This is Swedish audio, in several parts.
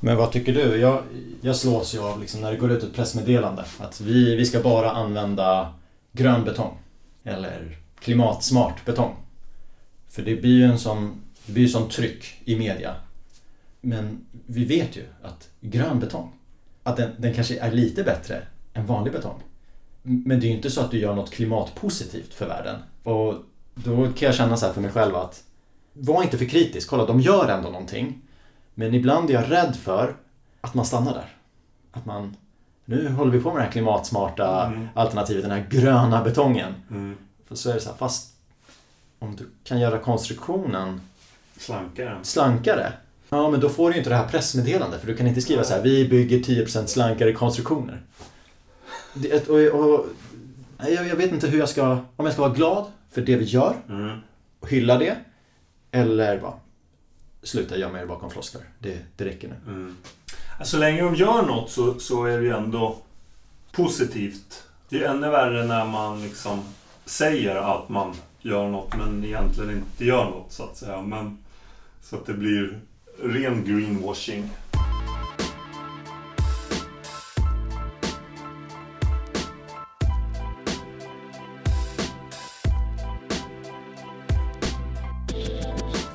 Men vad tycker du? Jag, jag slås ju av liksom när det går ut ett pressmeddelande att vi, vi ska bara använda grön betong. Eller klimatsmart betong. För det blir ju en sån, det blir ju sån tryck i media. Men vi vet ju att grön betong, att den, den kanske är lite bättre än vanlig betong. Men det är ju inte så att du gör något klimatpositivt för världen. Och då kan jag känna så här för mig själv att var inte för kritisk. Kolla, de gör ändå någonting. Men ibland är jag rädd för att man stannar där. Att man, nu håller vi på med det här klimatsmarta Mm. alternativet, den här gröna betongen. Mm. För så är det så här, fast om du kan göra konstruktionen Slankare. slankare. Ja, men då får du ju inte det här pressmeddelandet för du kan inte skriva så här, vi bygger 10% slankare konstruktioner. Det, och, och, jag, jag vet inte hur jag ska, om jag ska vara glad för det vi gör Mm. och hylla det. Eller bara sluta gömma er bakom floskler. Det, det räcker nu. Mm. Alltså, så länge de gör något så, så är det ju ändå positivt. Det är ännu värre när man liksom säger att man gör något men egentligen inte gör något så att säga. Men, så att det blir ren greenwashing.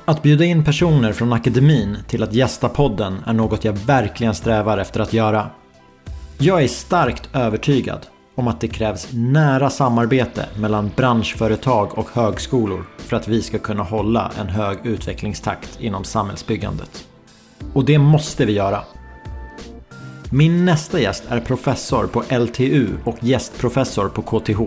Att bjuda in personer från akademin till att gästa podden är något jag verkligen strävar efter att göra. Jag är starkt övertygad om att det krävs nära samarbete mellan branschföretag och högskolor för att vi ska kunna hålla en hög utvecklingstakt inom samhällsbyggandet. Och det måste vi göra. Min nästa gäst är professor på LTU och gästprofessor på KTH.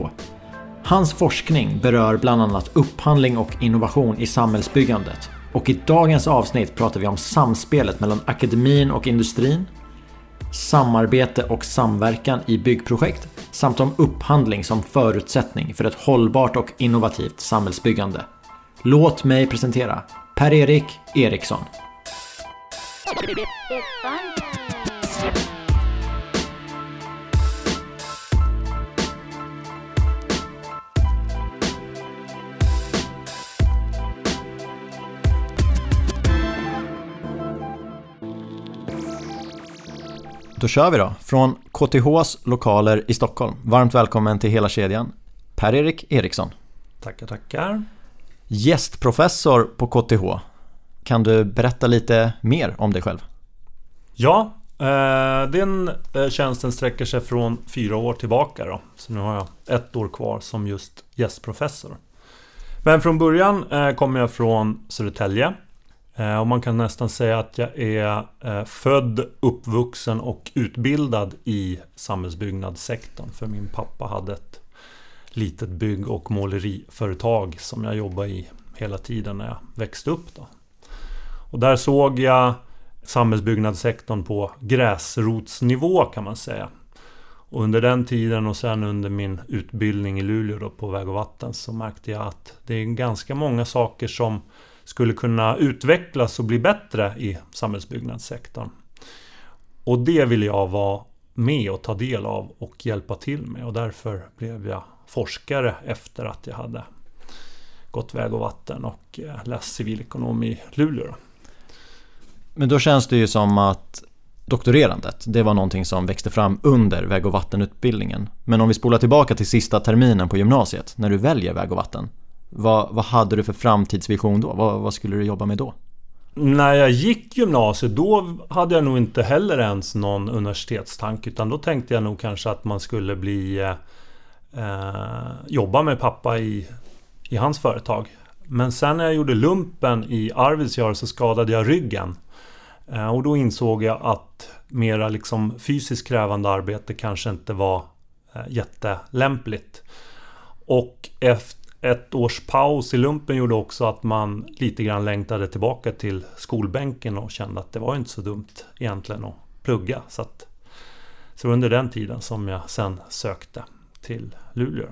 Hans forskning berör bland annat upphandling och innovation i samhällsbyggandet. Och i dagens avsnitt pratar vi om samspelet mellan akademin och industrin, samarbete och samverkan i byggprojekt samt om upphandling som förutsättning för ett hållbart och innovativt samhällsbyggande. Låt mig presentera Per-Erik Eriksson. Då kör vi då. Från KTHs lokaler i Stockholm. Varmt välkommen till hela kedjan. Per-Erik Eriksson. Tackar, tackar. Gästprofessor på KTH. Kan du berätta lite mer om dig själv? Ja, eh, den eh, tjänsten sträcker sig från fyra år tillbaka då. Så nu har jag ett år kvar som just gästprofessor. Men från början eh, kommer jag från Södertälje. Eh, och man kan nästan säga att jag är eh, född, uppvuxen och utbildad i samhällsbyggnadssektorn. För min pappa hade ett litet bygg och måleriföretag som jag jobbade i hela tiden när jag växte upp. Då. Och där såg jag samhällsbyggnadssektorn på gräsrotsnivå kan man säga. Och under den tiden och sen under min utbildning i Luleå då på väg och vatten så märkte jag att det är ganska många saker som skulle kunna utvecklas och bli bättre i samhällsbyggnadssektorn. Och det vill jag vara med och ta del av och hjälpa till med och därför blev jag forskare efter att jag hade gått väg och vatten och eh, läst civilekonom i Luleå. Men då känns det ju som att doktorerandet, det var någonting som växte fram under väg och vattenutbildningen. Men om vi spolar tillbaka till sista terminen på gymnasiet, när du väljer väg och vatten. Vad, vad hade du för framtidsvision då? Vad, vad skulle du jobba med då? När jag gick gymnasiet då hade jag nog inte heller ens någon universitetstanke utan då tänkte jag nog kanske att man skulle bli eh, eh jobba med pappa i, i hans företag. Men sen när jag gjorde lumpen i Arvidsjaur så skadade jag ryggen. Eh, och då insåg jag att mera liksom fysiskt krävande arbete kanske inte var eh, jättelämpligt. Och efter ett års paus i lumpen gjorde också att man lite grann längtade tillbaka till skolbänken och kände att det var inte så dumt egentligen att plugga. Så, att, så under den tiden som jag sen sökte till Luleå.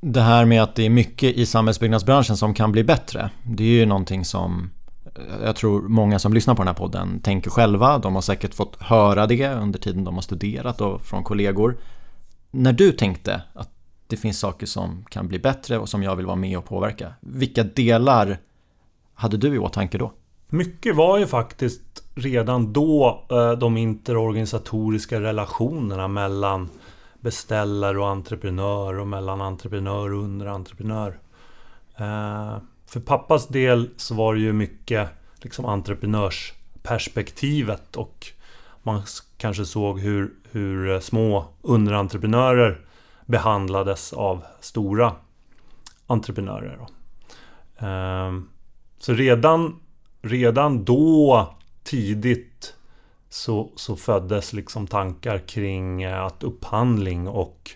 Det här med att det är mycket i samhällsbyggnadsbranschen som kan bli bättre. Det är ju någonting som eh, jag tror många som lyssnar på den här podden tänker själva. De har säkert fått höra det under tiden de har studerat och från kollegor. När du tänkte att det finns saker som kan bli bättre och som jag vill vara med och påverka. Vilka delar hade du i åtanke då? Mycket var ju faktiskt redan då eh, de interorganisatoriska relationerna mellan beställare och entreprenör och mellan entreprenör och underentreprenör. Eh, för pappas del så var det ju mycket liksom entreprenörsperspektivet och man kanske såg hur, hur eh, små underentreprenörer behandlades av stora entreprenörer. Ehm, så redan, redan då tidigt så, så föddes liksom tankar kring eh, att upphandling och,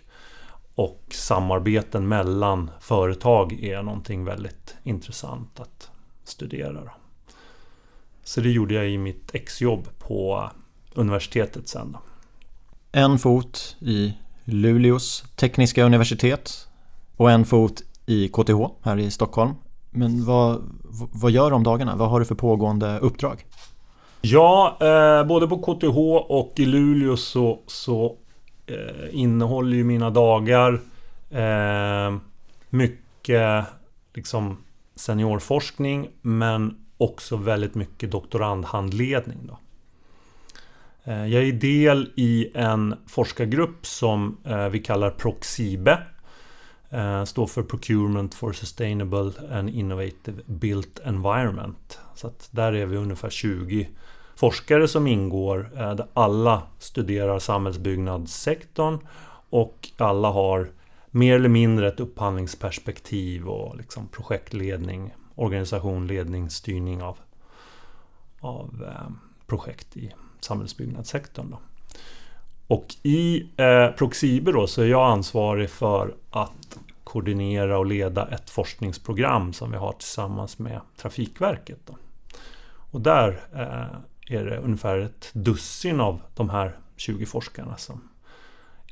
och samarbeten mellan företag är någonting väldigt intressant att studera. Så det gjorde jag i mitt exjobb på eh, universitetet sen. Då. En fot i Luleås tekniska universitet och en fot i KTH här i Stockholm. Men vad, vad gör du om dagarna? Vad har du för pågående uppdrag? Ja, eh, både på KTH och i Luleå så, så eh, innehåller ju mina dagar eh, mycket liksom seniorforskning men också väldigt mycket doktorandhandledning. Då. Eh, jag är del i en forskargrupp som eh, vi kallar Proxibe. Eh, står för Procurement for Sustainable and Innovative Built Environment. Så att där är vi ungefär 20 forskare som ingår där alla studerar samhällsbyggnadssektorn och alla har mer eller mindre ett upphandlingsperspektiv och liksom projektledning, organisation, ledning, styrning av, av projekt i samhällsbyggnadssektorn. Då. Och i eh, Proxibe då så är jag ansvarig för att koordinera och leda ett forskningsprogram som vi har tillsammans med Trafikverket. Då. Och där eh, är det ungefär ett dussin av de här 20 forskarna som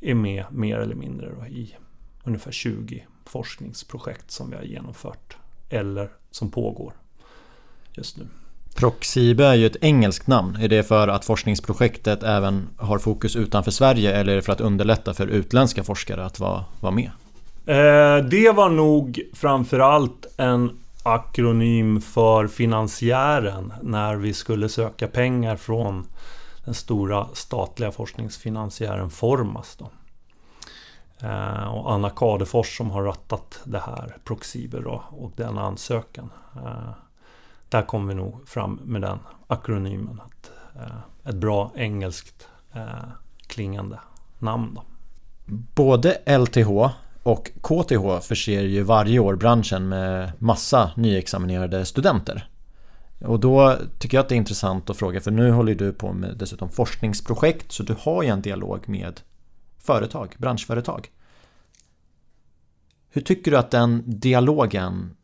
är med mer eller mindre då, i ungefär 20 forskningsprojekt som vi har genomfört eller som pågår just nu. Proxibe är ju ett engelskt namn. Är det för att forskningsprojektet även har fokus utanför Sverige eller är det för att underlätta för utländska forskare att vara, vara med? Eh, det var nog framförallt en akronym för finansiären när vi skulle söka pengar från den stora statliga forskningsfinansiären Formas. Då. Eh, och Anna Kadefors som har rattat det här Proxibe då, och den ansökan. Eh, där kom vi nog fram med den akronymen. Att, eh, ett bra engelskt eh, klingande namn. Då. Både LTH och KTH förser ju varje år branschen med massa nyexaminerade studenter. Och då tycker jag att det är intressant att fråga för nu håller du på med dessutom forskningsprojekt så du har ju en dialog med företag, branschföretag. Hur tycker du att den dialogen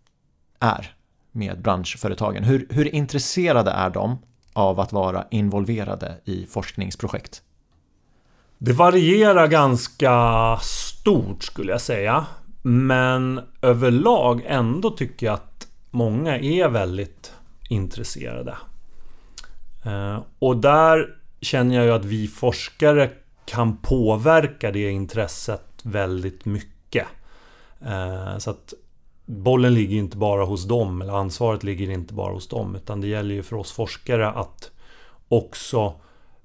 är? Med branschföretagen? Hur, hur intresserade är de av att vara involverade i forskningsprojekt? Det varierar ganska stort skulle jag säga. Men överlag ändå tycker jag att många är väldigt intresserade. Eh, och där känner jag ju att vi forskare kan påverka det intresset väldigt mycket. Eh, så att bollen ligger inte bara hos dem, eller ansvaret ligger inte bara hos dem, utan det gäller ju för oss forskare att också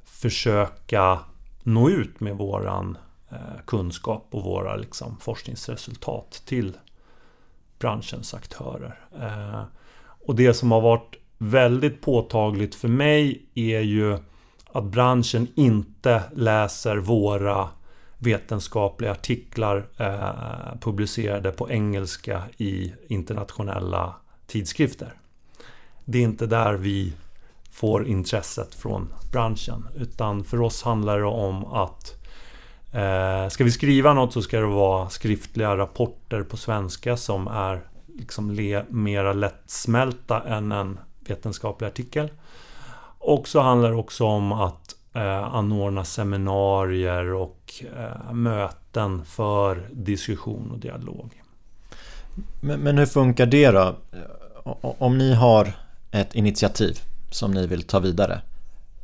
försöka nå ut med våran eh, kunskap och våra liksom, forskningsresultat till branschens aktörer. Eh, och det som har varit väldigt påtagligt för mig är ju att branschen inte läser våra vetenskapliga artiklar eh, publicerade på engelska i internationella tidskrifter. Det är inte där vi får intresset från branschen. Utan för oss handlar det om att eh, ska vi skriva något så ska det vara skriftliga rapporter på svenska som är liksom le, mera lättsmälta än en vetenskaplig artikel. Och så handlar det också om att eh, anordna seminarier och eh, möten för diskussion och dialog. Men, men hur funkar det då? Om ni har ett initiativ som ni vill ta vidare.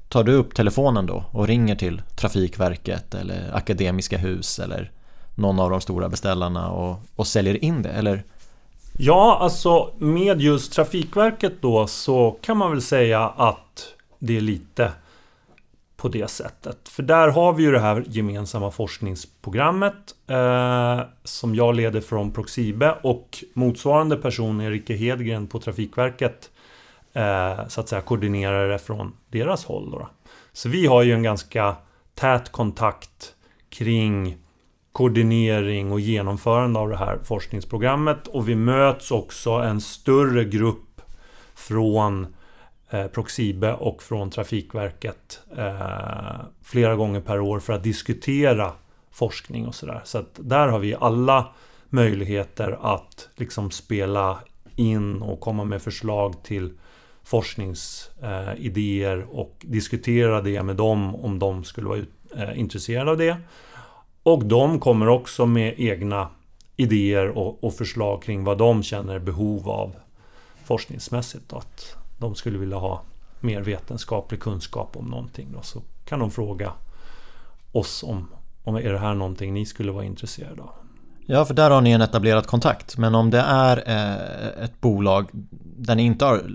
Tar du upp telefonen då och ringer till Trafikverket eller Akademiska Hus eller någon av de stora beställarna och, och säljer in det? Eller? Ja, alltså med just Trafikverket då så kan man väl säga att det är lite på det sättet. För där har vi ju det här gemensamma forskningsprogrammet eh, som jag leder från Proxibe och motsvarande person, Erika Hedgren på Trafikverket, eh, så att säga koordinerar det från deras håll. Då. Så vi har ju en ganska tät kontakt kring koordinering och genomförande av det här forskningsprogrammet och vi möts också en större grupp från eh, Eh, Proxibe och från Trafikverket eh, flera gånger per år för att diskutera forskning och sådär. Så att där har vi alla möjligheter att liksom spela in och komma med förslag till forskningsidéer och diskutera det med dem om de skulle vara eh, intresserade av det. Och de kommer också med egna idéer och, och förslag kring vad de känner behov av forskningsmässigt. Att de skulle vilja ha mer vetenskaplig kunskap om någonting. Då, så kan de fråga oss om, om är det här någonting ni skulle vara intresserade av. Ja, för där har ni en etablerad kontakt. Men om det är eh, ett bolag där ni inte har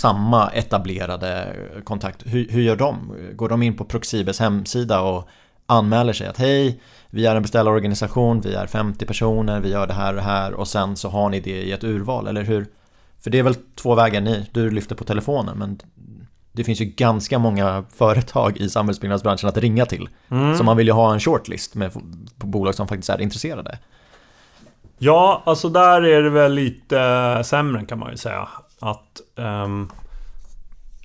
samma etablerade kontakt, hur, hur gör de? Går de in på Proxibes hemsida och anmäler sig att hej, vi är en beställarorganisation, vi är 50 personer, vi gör det här och det här och sen så har ni det i ett urval, eller hur? För det är väl två vägar ni, du lyfter på telefonen men det finns ju ganska många företag i samhällsbyggnadsbranschen att ringa till. Mm. Så man vill ju ha en shortlist med bolag som faktiskt är intresserade. Ja, alltså där är det väl lite sämre kan man ju säga. Att um,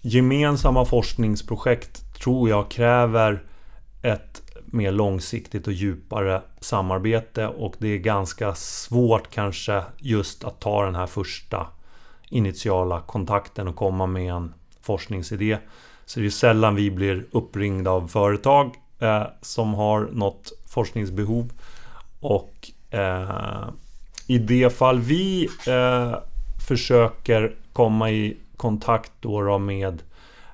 gemensamma forskningsprojekt tror jag kräver ett mer långsiktigt och djupare samarbete och det är ganska svårt kanske just att ta den här första initiala kontakten och komma med en forskningsidé. Så det är sällan vi blir uppringda av företag eh, som har något forskningsbehov. Och eh, i det fall vi eh, försöker komma i kontakt då, då med,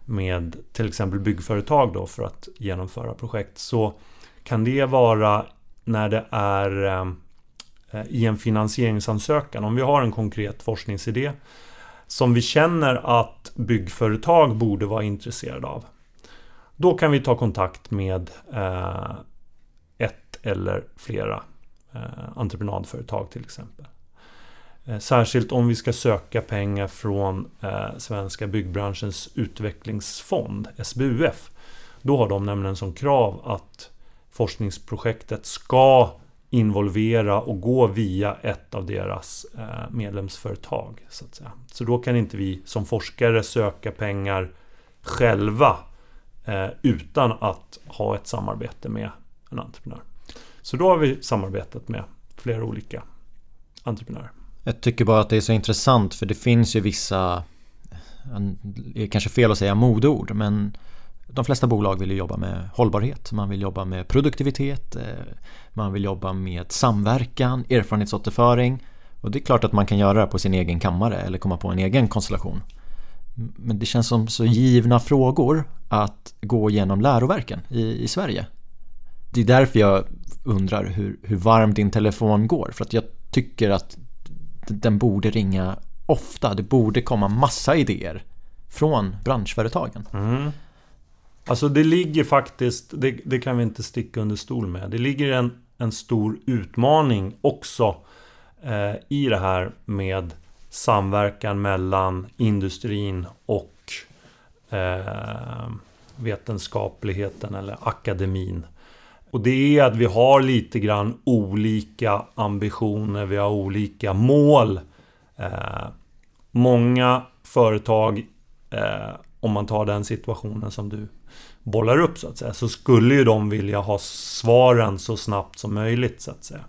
med till exempel byggföretag då för att genomföra projekt så kan det vara när det är eh, i en finansieringsansökan. Om vi har en konkret forskningsidé som vi känner att byggföretag borde vara intresserade av. Då kan vi ta kontakt med eh, ett eller flera eh, entreprenadföretag till exempel. Eh, särskilt om vi ska söka pengar från eh, Svenska byggbranschens utvecklingsfond, SBUF. Då har de nämligen som krav att forskningsprojektet ska involvera och gå via ett av deras eh, medlemsföretag. Så, att säga. så då kan inte vi som forskare söka pengar själva eh, utan att ha ett samarbete med en entreprenör. Så då har vi samarbetat med flera olika entreprenörer. Jag tycker bara att det är så intressant för det finns ju vissa, det är kanske fel att säga modord, men de flesta bolag vill jobba med hållbarhet, man vill jobba med produktivitet, eh, man vill jobba med samverkan, erfarenhetsåterföring och det är klart att man kan göra det på sin egen kammare eller komma på en egen konstellation. Men det känns som så givna frågor att gå igenom läroverken i, i Sverige. Det är därför jag undrar hur, hur varm din telefon går för att jag tycker att den borde ringa ofta. Det borde komma massa idéer från branschföretagen. Mm. Alltså det ligger faktiskt, det, det, kan vi inte sticka under stol med. Det ligger en, en stor utmaning också eh, i det här med samverkan mellan industrin och eh, vetenskapligheten eller akademin. Och det är att vi har lite grann olika ambitioner, vi har olika mål. Eh, många företag, eh, om man tar den situationen som du bollar upp så att säga, så skulle ju de vilja ha svaren så snabbt som möjligt så att säga.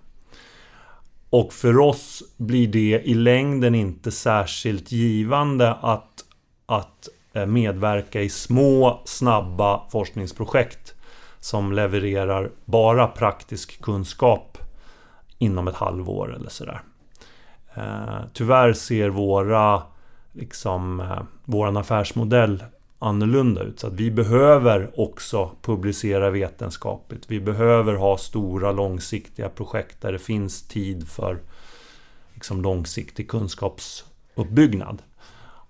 Och för oss blir det i längden inte särskilt givande att, att eh, medverka i små, snabba forskningsprojekt som levererar bara praktisk kunskap inom ett halvår eller sådär. Eh, tyvärr ser våra, liksom, eh, våran affärsmodell annorlunda ut. Så att vi behöver också publicera vetenskapligt. Vi behöver ha stora långsiktiga projekt där det finns tid för liksom, långsiktig kunskapsuppbyggnad.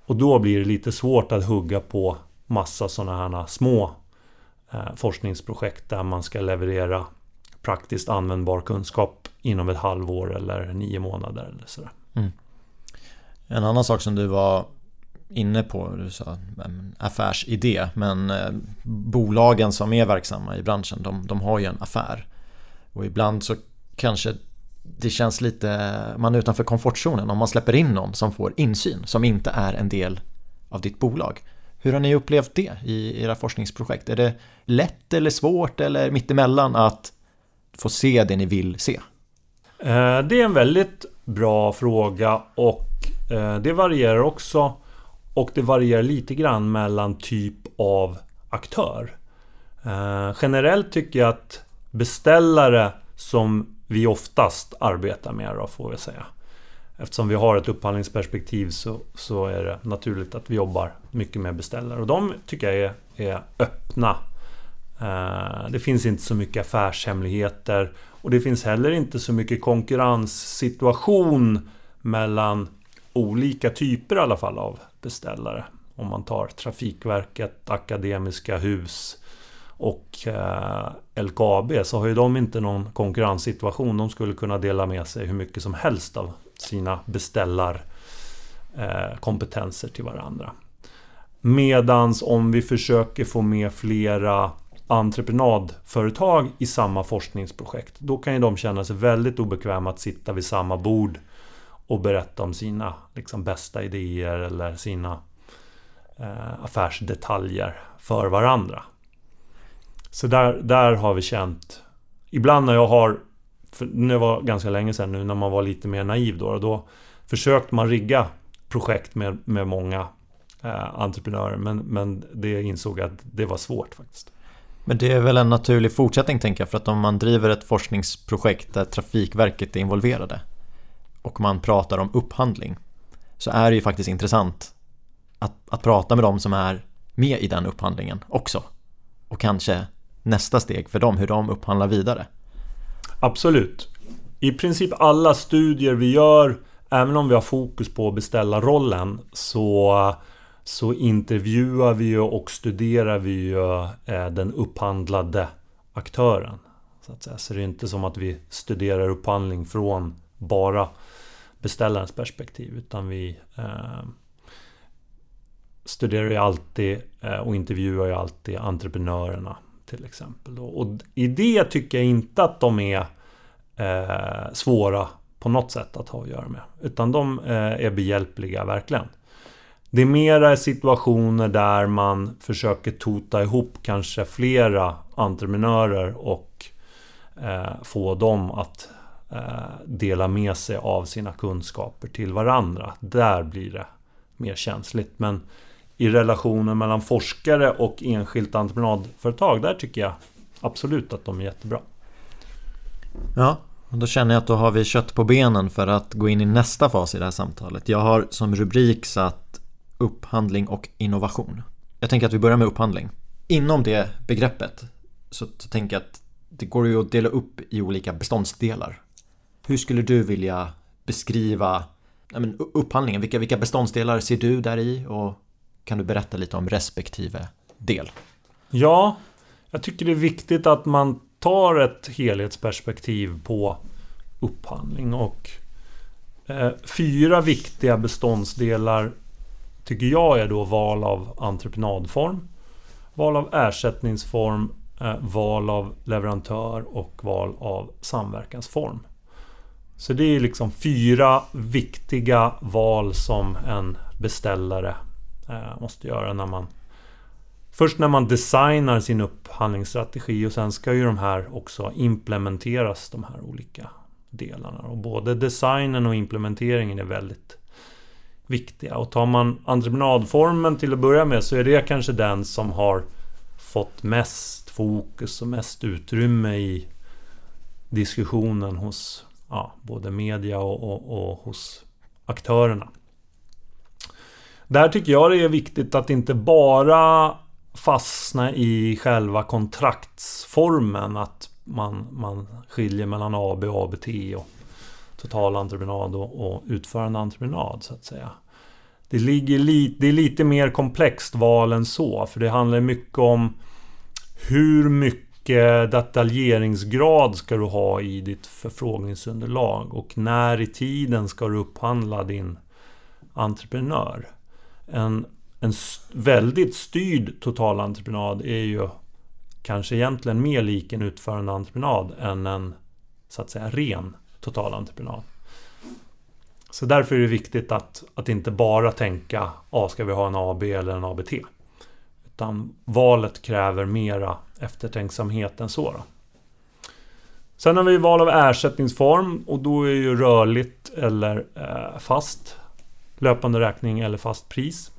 Och då blir det lite svårt att hugga på massa sådana här små eh, forskningsprojekt där man ska leverera praktiskt användbar kunskap inom ett halvår eller nio månader eller sådär. Mm. En annan sak som du var inne på, du sa affärsidé, men eh, bolagen som är verksamma i branschen, de, de har ju en affär. Och ibland så kanske det känns lite, man är utanför komfortzonen om man släpper in någon som får insyn, som inte är en del av ditt bolag. Hur har ni upplevt det i era forskningsprojekt? Är det lätt eller svårt eller mittemellan att få se det ni vill se? Eh, det är en väldigt bra fråga och eh, det varierar också och det varierar lite grann mellan typ av aktör. Eh, generellt tycker jag att beställare som vi oftast arbetar med då, får vi säga. Eftersom vi har ett upphandlingsperspektiv så, så är det naturligt att vi jobbar mycket med beställare. Och de tycker jag är, är öppna. Eh, det finns inte så mycket affärshemligheter. Och det finns heller inte så mycket konkurrenssituation mellan olika typer i alla fall av beställare. Om man tar Trafikverket, Akademiska Hus och eh, LKAB så har ju de inte någon konkurrenssituation. De skulle kunna dela med sig hur mycket som helst av sina beställarkompetenser eh, till varandra. Medans om vi försöker få med flera entreprenadföretag i samma forskningsprojekt. Då kan ju de känna sig väldigt obekväma att sitta vid samma bord och berätta om sina liksom, bästa idéer eller sina eh, affärsdetaljer för varandra. Så där, där har vi känt... Ibland när jag har... För det var ganska länge sedan nu när man var lite mer naiv då. Då försökte man rigga projekt med, med många eh, entreprenörer. Men, men det insåg jag att det var svårt faktiskt. Men det är väl en naturlig fortsättning tänker jag. För att om man driver ett forskningsprojekt där Trafikverket är involverade och man pratar om upphandling så är det ju faktiskt intressant att, att prata med dem som är med i den upphandlingen också. Och kanske nästa steg för dem, hur de upphandlar vidare. Absolut. I princip alla studier vi gör, även om vi har fokus på beställarrollen, så, så intervjuar vi och studerar vi ju eh, den upphandlade aktören. Så, att säga. så det är inte som att vi studerar upphandling från bara beställarens perspektiv, utan vi eh, studerar ju alltid eh, och intervjuar ju alltid entreprenörerna till exempel. Och i det tycker jag inte att de är eh, svåra på något sätt att ha att göra med. Utan de eh, är behjälpliga, verkligen. Det är mera situationer där man försöker tota ihop kanske flera entreprenörer och eh, få dem att Eh, dela med sig av sina kunskaper till varandra. Där blir det mer känsligt. Men i relationen mellan forskare och enskilt entreprenadföretag. Där tycker jag absolut att de är jättebra. Ja, och då känner jag att då har vi kött på benen för att gå in i nästa fas i det här samtalet. Jag har som rubrik satt upphandling och innovation. Jag tänker att vi börjar med upphandling. Inom det begreppet så, så tänker jag att det går ju att dela upp i olika beståndsdelar. Hur skulle du vilja beskriva men, upphandlingen? Vilka, vilka beståndsdelar ser du där i och kan du berätta lite om respektive del? Ja, jag tycker det är viktigt att man tar ett helhetsperspektiv på upphandling och eh, fyra viktiga beståndsdelar tycker jag är då val av entreprenadform, val av ersättningsform, eh, val av leverantör och val av samverkansform. Så det är liksom fyra viktiga val som en beställare eh, måste göra när man Först när man designar sin upphandlingsstrategi och sen ska ju de här också implementeras, de här olika delarna. Och både designen och implementeringen är väldigt viktiga. Och tar man entreprenadformen till att börja med så är det kanske den som har fått mest fokus och mest utrymme i diskussionen hos ja, både media och, och, och hos aktörerna. Där tycker jag det är viktigt att inte bara fastna i själva kontraktsformen. Att man, man skiljer mellan AB och ABT och totalentreprenad och, och utförande entreprenad så att säga. det, ligger li, det är lite mer komplext val än så. För det handlar mycket om hur mycket Eh, detaljeringsgrad ska du ha i ditt förfrågningsunderlag och när i tiden ska du upphandla din entreprenör. En, en väldigt styrd totalentreprenad är ju kanske egentligen mer lik en utförande entreprenad än en så att säga ren totalentreprenad. Så därför är det viktigt att, att inte bara tänka ah, ska vi ha en AB eller en ABT? Utan valet kräver mera eftertänksamhet än så. Då. Sen har vi val av ersättningsform och då är ju rörligt eller eh, fast. Löpande räkning eller fast pris.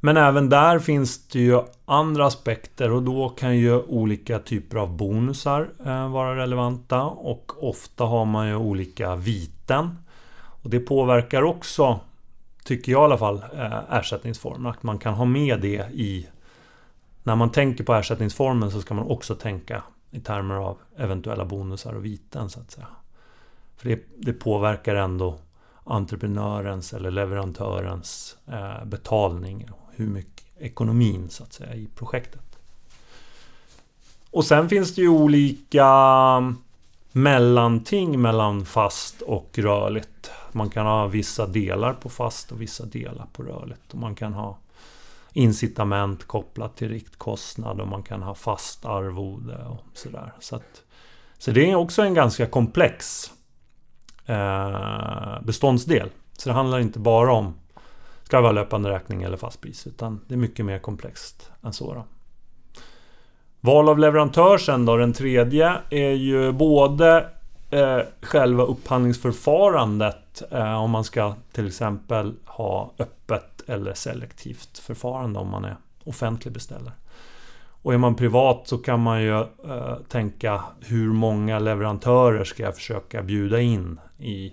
Men även där finns det ju andra aspekter och då kan ju olika typer av bonusar eh, vara relevanta och ofta har man ju olika viten. Och det påverkar också, tycker jag i alla fall, eh, ersättningsformen. Att man kan ha med det i... När man tänker på ersättningsformen så ska man också tänka i termer av eventuella bonusar och viten så att säga. För det, det påverkar ändå entreprenörens eller leverantörens eh, betalning. Hur mycket ekonomin så att säga i projektet. Och sen finns det ju olika mm, mellanting mellan fast och rörligt. Man kan ha vissa delar på fast och vissa delar på rörligt. Och man kan ha incitament kopplat till riktkostnad och man kan ha fast arvode och sådär. Så, att, så det är också en ganska komplex eh, beståndsdel. Så det handlar inte bara om ska det vara löpande räkning eller fast pris utan det är mycket mer komplext än så. Då. Val av leverantör sen då, den tredje, är ju både eh, själva upphandlingsförfarandet eh, om man ska till exempel ha öppet eller selektivt förfarande om man är offentlig beställare. Och är man privat så kan man ju eh, tänka hur många leverantörer ska jag försöka bjuda in i,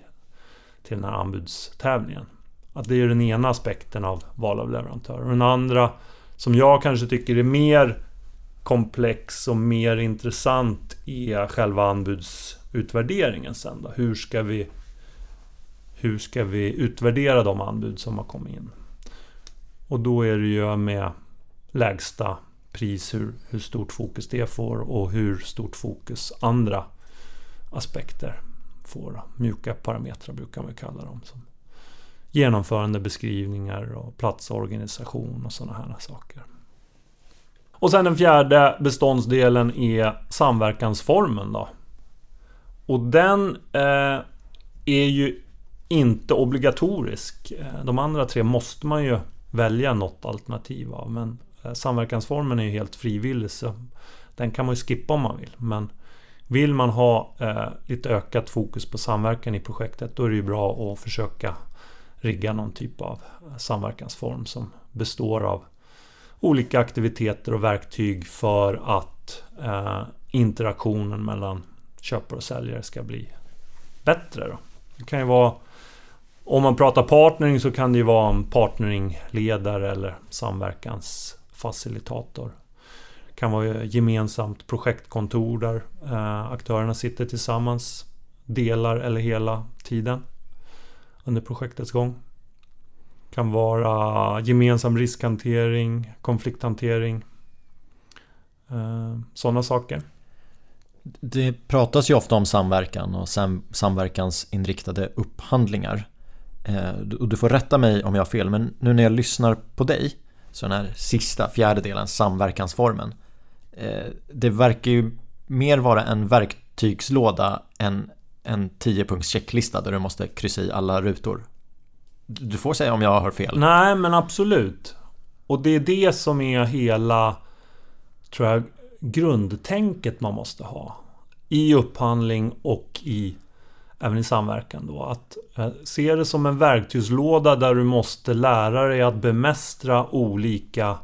till den här anbudstävlingen. Att det är den ena aspekten av val av leverantör. Och den andra, som jag kanske tycker är mer komplex och mer intressant är själva anbudsutvärderingen sen då. Hur ska vi hur ska vi utvärdera de anbud som har kommit in? Och då är det ju med lägsta pris, hur, hur stort fokus det får och hur stort fokus andra aspekter får. Mjuka parametrar brukar man kalla dem. Som genomförande beskrivningar och platsorganisation och sådana här saker. Och sen den fjärde beståndsdelen är samverkansformen då. Och den eh, är ju inte obligatorisk. Eh, de andra tre måste man ju välja något alternativ av. Men eh, samverkansformen är ju helt frivillig så den kan man ju skippa om man vill. Men vill man ha eh, lite ökat fokus på samverkan i projektet då är det ju bra att försöka rigga någon typ av eh, samverkansform som består av olika aktiviteter och verktyg för att eh, interaktionen mellan köpare och säljare ska bli bättre. Då. Det kan ju vara om man pratar partnering så kan det ju vara en partneringledare eller samverkansfacilitator. Det kan vara gemensamt projektkontor där eh, aktörerna sitter tillsammans delar eller hela tiden under projektets gång. Det kan vara gemensam riskhantering, konflikthantering. Eh, sådana saker. Det pratas ju ofta om samverkan och sam samverkansinriktade upphandlingar. Eh, och du får rätta mig om jag har fel, men nu när jag lyssnar på dig så den här sista fjärdedelen, samverkansformen. Eh, det verkar ju mer vara en verktygslåda än en 10-punkts checklista där du måste kryssa i alla rutor. Du får säga om jag har fel. Nej, men absolut. Och det är det som är hela, tror jag, grundtänket man måste ha. I upphandling och i även i samverkan då. Att eh, se det som en verktygslåda där du måste lära dig att bemästra olika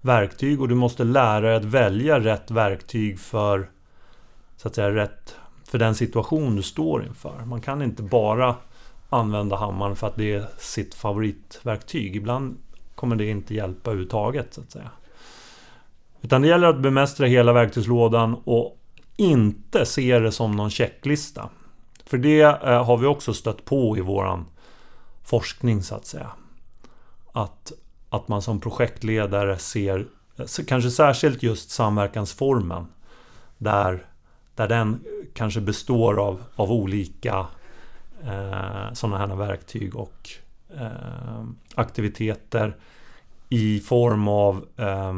verktyg och du måste lära dig att välja rätt verktyg för så att säga rätt för den situation du står inför. Man kan inte bara använda hammaren för att det är sitt favoritverktyg. Ibland kommer det inte hjälpa överhuvudtaget så att säga. Utan det gäller att bemästra hela verktygslådan och inte se det som någon checklista. För det eh, har vi också stött på i våran forskning så att säga. att, att man som projektledare ser kanske särskilt just samverkansformen där, där den kanske består av, av olika eh, sådana här verktyg och eh, aktiviteter i form av eh,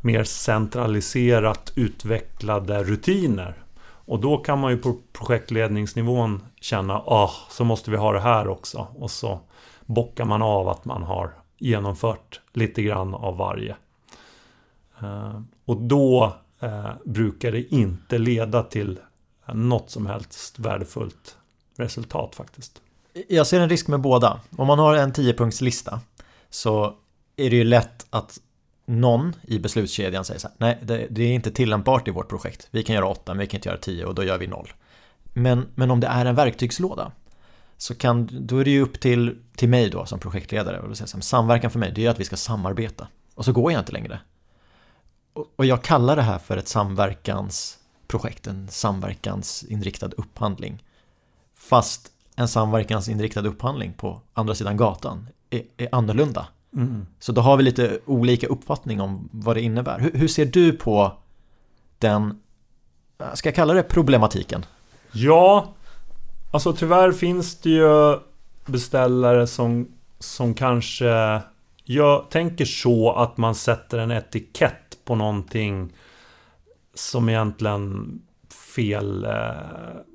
mer centraliserat utvecklade rutiner. Och då kan man ju på projektledningsnivån känna ah, så måste vi ha det här också. Och så bockar man av att man har genomfört lite grann av varje. Eh, och då eh, brukar det inte leda till något som helst värdefullt resultat faktiskt. Jag ser en risk med båda. Om man har en 10-punktslista så är det ju lätt att någon i beslutskedjan säger så här, nej det, det, är inte tillämpbart i vårt projekt. Vi kan göra 8 men vi kan inte göra 10 och då gör vi 0. Men, men om det är en verktygslåda så kan, då är det ju upp till, till mig då som projektledare och då säger så här, samverkan för mig det är att vi ska samarbeta. Och så går jag inte längre. Och, och jag kallar det här för ett samverkansprojekt, en samverkansinriktad upphandling. Fast en samverkansinriktad upphandling på andra sidan gatan är, är annorlunda. Mm. Så då har vi lite olika uppfattning om vad det innebär. Hur, hur, ser du på den, eh, ska jag kalla det problematiken? Ja, alltså tyvärr finns det ju beställare som, som kanske jag tänker så att man sätter en etikett på någonting som egentligen fel eh,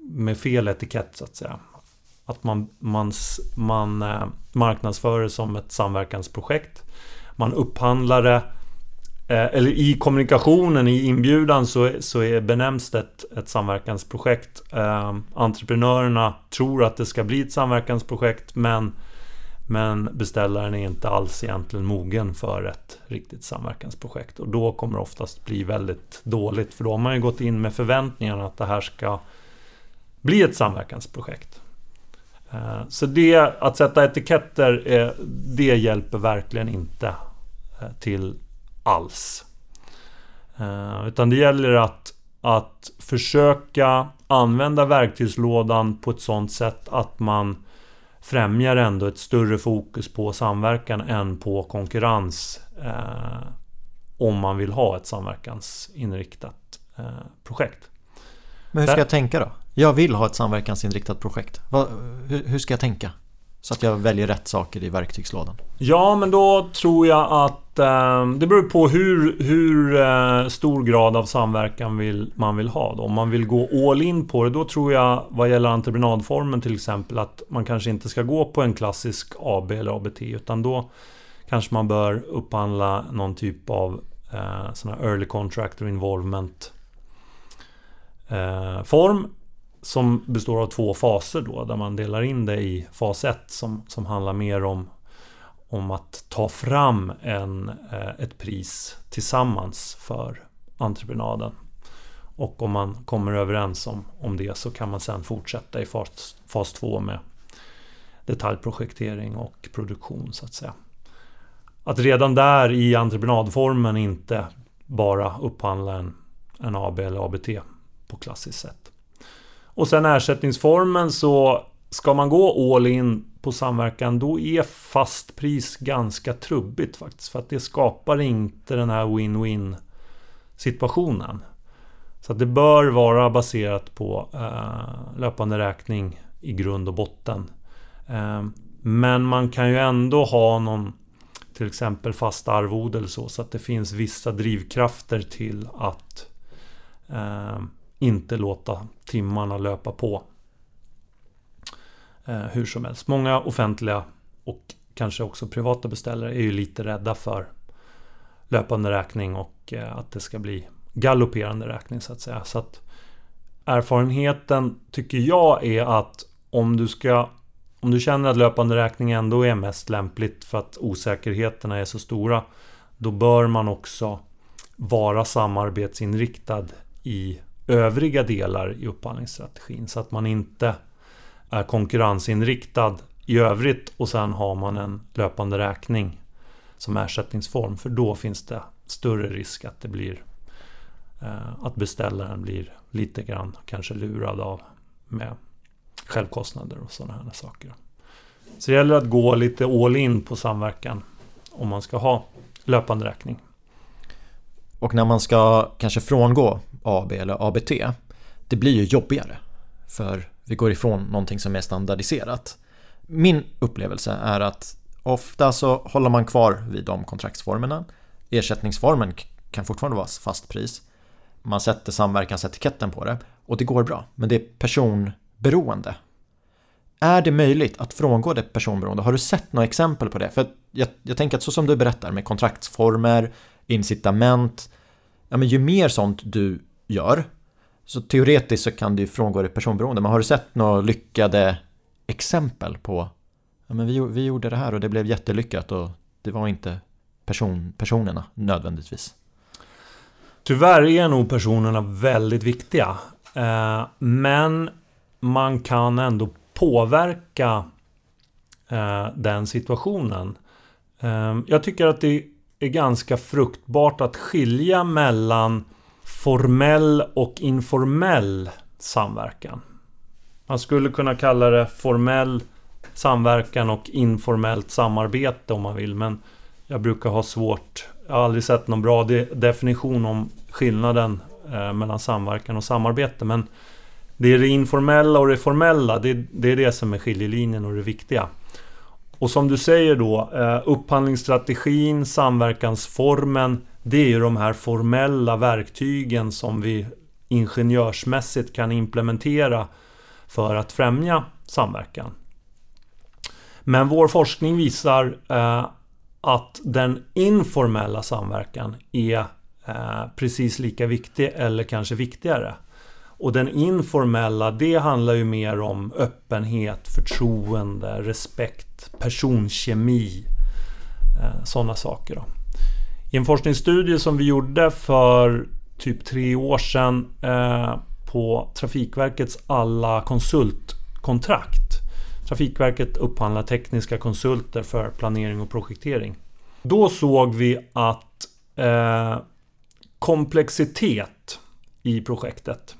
med fel etikett så att säga. Att man, man, man eh, marknadsför det som ett samverkansprojekt. Man upphandlar det eh, eller i kommunikationen, i inbjudan så, så är, benämns det ett, ett samverkansprojekt. Eh, entreprenörerna tror att det ska bli ett samverkansprojekt men, men beställaren är inte alls egentligen mogen för ett riktigt samverkansprojekt. Och då kommer det oftast bli väldigt dåligt för då har man ju gått in med förväntningarna att det här ska bli ett samverkansprojekt. Eh, så det, att sätta etiketter, det hjälper verkligen inte eh, till alls. Eh, utan det gäller att, att försöka använda verktygslådan på ett sådant sätt att man främjar ändå ett större fokus på samverkan än på konkurrens. om man vill ha ett samverkansinriktat projekt. Men hur ska jag tänka då? Jag vill ha ett samverkansinriktat projekt. Vad, hur, hur, ska jag tänka? Så att jag väljer rätt saker i verktygslådan. Ja, men då tror jag att eh, det beror på hur, hur eh, stor grad av samverkan vill, man vill ha. Då. Om man vill gå all in på det, då tror jag vad gäller entreprenadformen till exempel att man kanske inte ska gå på en klassisk AB eller ABT utan då kanske man bör upphandla någon typ av eh, sån early contractor involvement eh, form som består av två faser då, där man delar in det i fas 1 som, som handlar mer om, om att ta fram en, eh, ett pris tillsammans för entreprenaden. Och om man kommer överens om, om det så kan man sen fortsätta i fas, fas 2 med detaljprojektering och produktion så att säga. Att redan där i entreprenadformen inte bara upphandla en, en AB eller ABT på klassiskt sätt. Och sen ersättningsformen så ska man gå all in på samverkan då är fast pris ganska trubbigt faktiskt. För att det skapar inte den här win-win situationen. Så att det bör vara baserat på eh, löpande räkning i grund och botten. Eh, men man kan ju ändå ha någon till exempel fast arvode eller så. Så att det finns vissa drivkrafter till att eh, inte låta timmarna löpa på. Eh, hur som helst. Många offentliga och kanske också privata beställare är ju lite rädda för löpande räkning och eh, att det ska bli galopperande räkning så att säga. Så att erfarenheten tycker jag är att om du ska om du känner att löpande räkning ändå är mest lämpligt för att osäkerheterna är så stora Då bör man också vara samarbetsinriktad i övriga delar i upphandlingsstrategin. Så att man inte är konkurrensinriktad i övrigt och sen har man en löpande räkning som ersättningsform. För då finns det större risk att det blir eh, att beställaren blir lite grann kanske lurad av med självkostnader och sådana här saker. Så det gäller att gå lite all in på samverkan om man ska ha löpande räkning. Och när man ska kanske frångå AB eller ABT, det blir ju jobbigare. För vi går ifrån någonting som är standardiserat. Min upplevelse är att ofta så håller man kvar vid de kontraktsformerna. Ersättningsformen kan fortfarande vara fast pris. Man sätter samverkansetiketten på det och det går bra. Men det är personberoende. Är det möjligt att frångå det personberoende? Har du sett några exempel på det? För jag, jag tänker att så som du berättar med kontraktsformer, incitament. Ja, men ju mer sånt du gör så teoretiskt så kan du frångå det personberoende. Men har du sett några lyckade exempel på ja, men vi, vi gjorde det här och det blev jättelyckat och det var inte person, personerna nödvändigtvis? Tyvärr är nog personerna väldigt viktiga. Eh, men man kan ändå påverka eh, den situationen. Eh, jag tycker att det är ganska fruktbart att skilja mellan formell och informell samverkan. Man skulle kunna kalla det formell samverkan och informellt samarbete om man vill. Men jag brukar ha svårt. Jag har aldrig sett någon bra de definition om skillnaden eh, mellan samverkan och samarbete. Men det är det informella och det formella. Det, det är det som är skiljelinjen och det viktiga. Och som du säger då, eh, upphandlingsstrategin, samverkansformen. Det är ju de här formella verktygen som vi ingenjörsmässigt kan implementera för att främja samverkan. Men vår forskning visar eh, att den informella samverkan är eh, precis lika viktig eller kanske viktigare. Och den informella, det handlar ju mer om öppenhet, förtroende, respekt, personkemi. Eh, Sådana saker. Då. I en forskningsstudie som vi gjorde för typ tre år sedan eh, på Trafikverkets alla konsultkontrakt. Trafikverket upphandlar tekniska konsulter för planering och projektering. Då såg vi att eh, komplexitet i projektet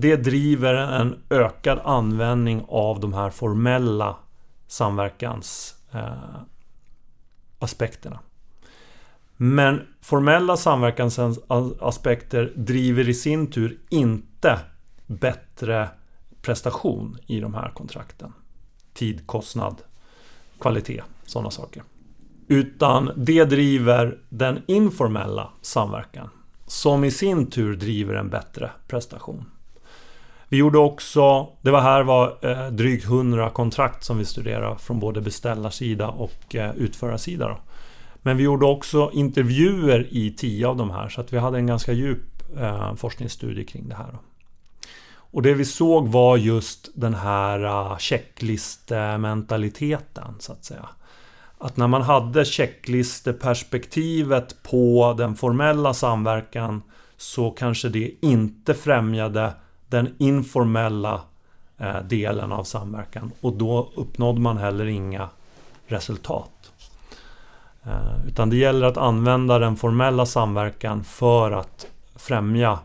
det driver en ökad användning av de här formella samverkansaspekterna. Eh, men formella samverkansaspekter driver i sin tur inte bättre prestation i de här kontrakten. Tid, kostnad, kvalitet, sådana saker. Utan det driver den informella samverkan som i sin tur driver en bättre prestation. Vi gjorde också, det var här var eh, drygt 100 kontrakt som vi studerade från både beställarsida och eh, utförarsida. Då. Men vi gjorde också intervjuer i tio av de här så att vi hade en ganska djup eh, forskningsstudie kring det här. Då. Och det vi såg var just den här uh, checklistementaliteten så att säga. Att när man hade checklisteperspektivet på den formella samverkan så kanske det inte främjade den informella eh, delen av samverkan och då uppnådde man heller inga resultat. Eh, utan det gäller att använda den formella samverkan för att främja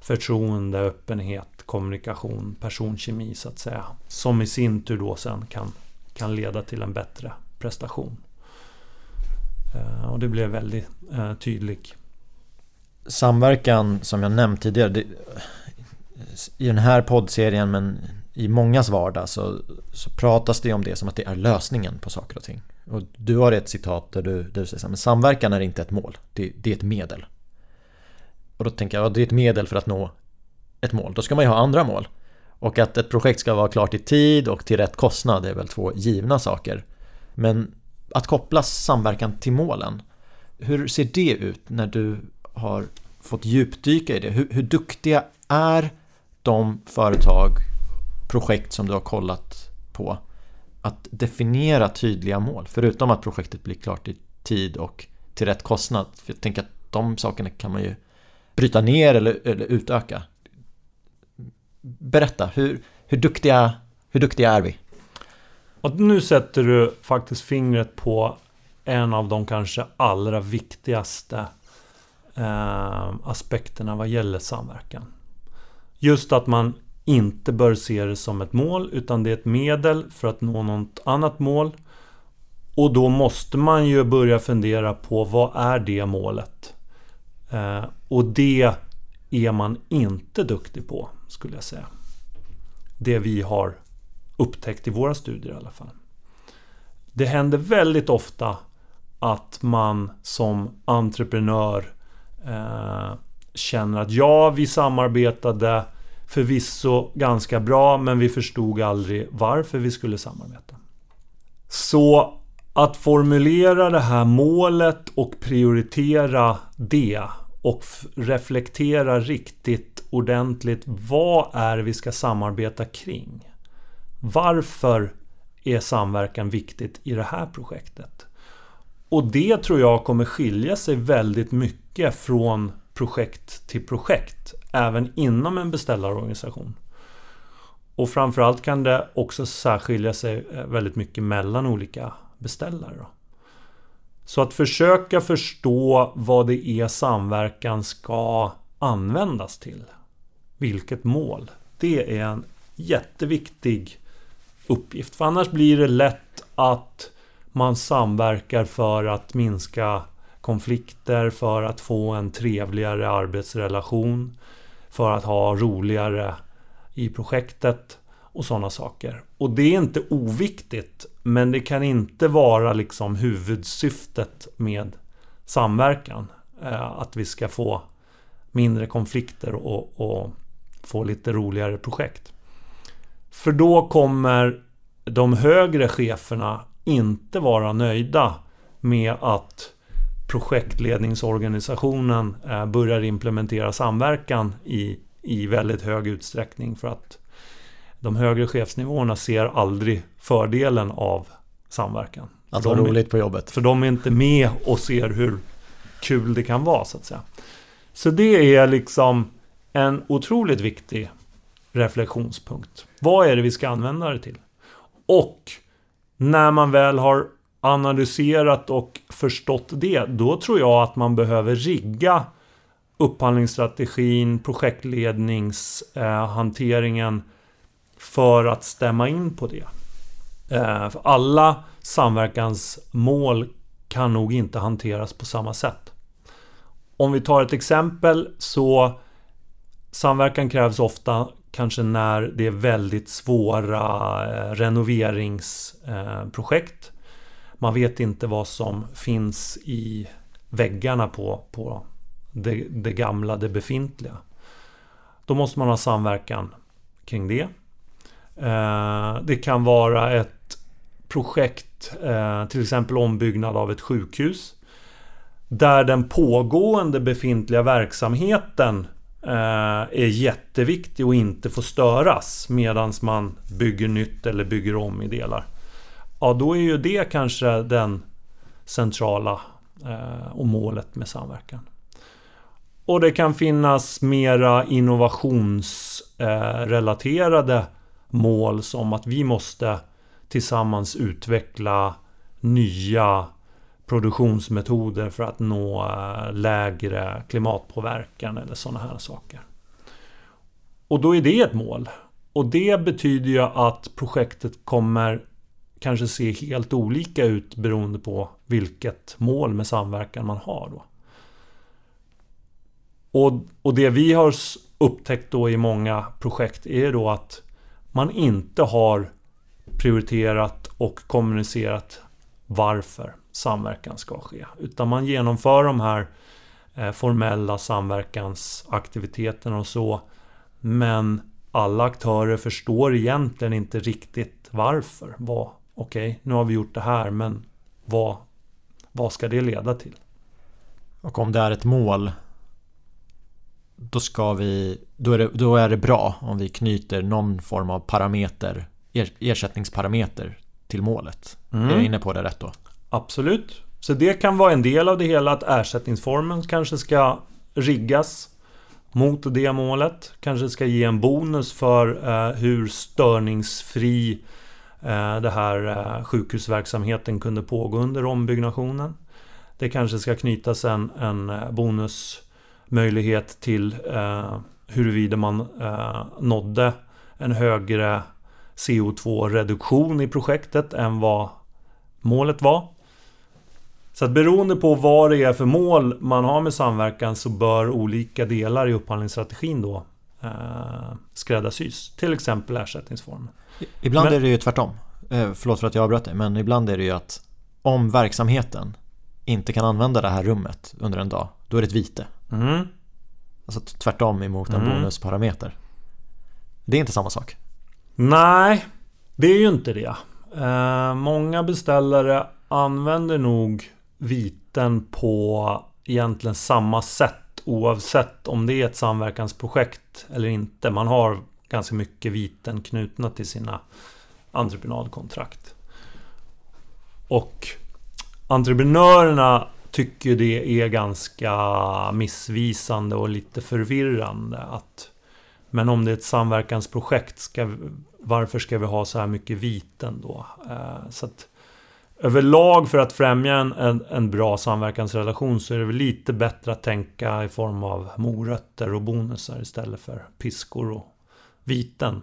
förtroende, öppenhet, kommunikation, personkemi så att säga. Som i sin tur då sen kan, kan leda till en bättre prestation. Eh, och det blev väldigt eh, tydligt. Samverkan som jag nämnt tidigare, det, i den här poddserien men i mångas vardag så, så pratas det om det som att det är lösningen på saker och ting. Och du har ett citat där du, där du säger att samverkan är inte ett mål, det, det, är ett medel. Och då tänker jag att det är ett medel för att nå ett mål. Då ska man ju ha andra mål. Och att ett projekt ska vara klart i tid och till rätt kostnad är väl två givna saker. Men att koppla samverkan till målen, hur ser det ut när du har fått djupdyka i det? Hur, hur duktiga är de företag, projekt som du har kollat på att definiera tydliga mål. Förutom att projektet blir klart i tid och till rätt kostnad. För jag tänker att de sakerna kan man ju bryta ner eller, eller utöka. Berätta, hur, hur, duktiga, hur duktiga är vi? Och nu sätter du faktiskt fingret på en av de kanske allra viktigaste eh, aspekterna vad gäller samverkan. Just att man inte bör se det som ett mål utan det är ett medel för att nå något annat mål. Och då måste man ju börja fundera på vad är det målet? Eh, och det är man inte duktig på, skulle jag säga. Det vi har upptäckt i våra studier i alla fall. Det händer väldigt ofta att man som entreprenör eh, känner att ja, vi samarbetade förvisso ganska bra, men vi förstod aldrig varför vi skulle samarbeta. Så att formulera det här målet och prioritera det och reflektera riktigt ordentligt. Vad är vi ska samarbeta kring? Varför är samverkan viktigt i det här projektet? Och det tror jag kommer skilja sig väldigt mycket från projekt till projekt. Även inom en beställarorganisation. Och framförallt kan det också särskilja sig eh, väldigt mycket mellan olika beställare. Så att försöka förstå vad det är samverkan ska användas till. Vilket mål. Det är en jätteviktig uppgift. För annars blir det lätt att man samverkar för att minska konflikter, för att få en trevligare arbetsrelation, för att ha roligare i projektet och sådana saker. Och det är inte oviktigt, men det kan inte vara liksom huvudsyftet med samverkan. Eh, att vi ska få mindre konflikter och, och få lite roligare projekt. För då kommer de högre cheferna inte vara nöjda med att projektledningsorganisationen eh, börjar implementera samverkan i, i väldigt hög utsträckning för att de högre chefsnivåerna ser aldrig fördelen av samverkan. Att ha roligt på jobbet. För de är inte med och ser hur kul det kan vara så att säga. Så det är liksom en otroligt viktig reflektionspunkt. Vad är det vi ska använda det till? Och när man väl har analyserat och förstått det, då tror jag att man behöver rigga upphandlingsstrategin, projektledningshanteringen för att stämma in på det. Eh, för alla samverkansmål kan nog inte hanteras på samma sätt. Om vi tar ett exempel så Samverkan krävs ofta kanske när det är väldigt svåra eh, renoveringsprojekt. Man vet inte vad som finns i väggarna på, på det, det gamla, det befintliga. Då måste man ha samverkan kring det. Eh, det kan vara ett projekt, eh, till exempel ombyggnad av ett sjukhus. Där den pågående befintliga verksamheten eh, är jätteviktig och inte får störas medan man bygger nytt eller bygger om i delar. Ja, då är ju det kanske den centrala eh, och målet med samverkan. Och det kan finnas mera innovationsrelaterade eh, mål som att vi måste tillsammans utveckla nya produktionsmetoder för att nå eh, lägre klimatpåverkan eller sådana här saker. Och då är det ett mål. Och det betyder ju att projektet kommer kanske se helt olika ut beroende på vilket mål med samverkan man har. Då. Och, och det vi har upptäckt då i många projekt är då att man inte har prioriterat och kommunicerat varför samverkan ska ske. Utan man genomför de här eh, formella samverkansaktiviteterna och så. Men alla aktörer förstår egentligen inte riktigt varför. Okej, okay, nu har vi gjort det här men vad, vad ska det leda till? Och om det är ett mål då ska vi, då är, det, då är det bra om vi knyter någon form av parameter, ersättningsparameter till målet. Mm. Är jag inne på det rätt då? Absolut. Så det kan vara en del av det hela att ersättningsformen kanske ska riggas mot det målet. Kanske ska ge en bonus för eh, hur störningsfri Eh, det här eh, sjukhusverksamheten kunde pågå under ombyggnationen. Det kanske ska knytas en, en eh, bonusmöjlighet till eh, huruvida man eh, nådde en högre CO2-reduktion i projektet än vad målet var. Så att beroende på vad det är för mål man har med samverkan så bör olika delar i upphandlingsstrategin då eh, skräddarsys. Till exempel ersättningsformen. Ibland men, är det ju tvärtom. Eh, förlåt för att jag avbröt dig, men ibland är det ju att om verksamheten inte kan använda det här rummet under en dag, då är det ett vite. Mm. Alltså tvärtom emot en mm. bonusparameter. Det är inte samma sak. Nej, det är ju inte det. Eh, många beställare använder nog viten på egentligen samma sätt oavsett om det är ett samverkansprojekt eller inte. Man har ganska mycket viten knutna till sina entreprenadkontrakt. Och entreprenörerna tycker det är ganska missvisande och lite förvirrande att men om det är ett samverkansprojekt, ska, varför ska vi ha så här mycket viten då? Eh, så att överlag för att främja en, en, en, bra samverkansrelation så är det väl lite bättre att tänka i form av morötter och bonusar istället för piskor och viten.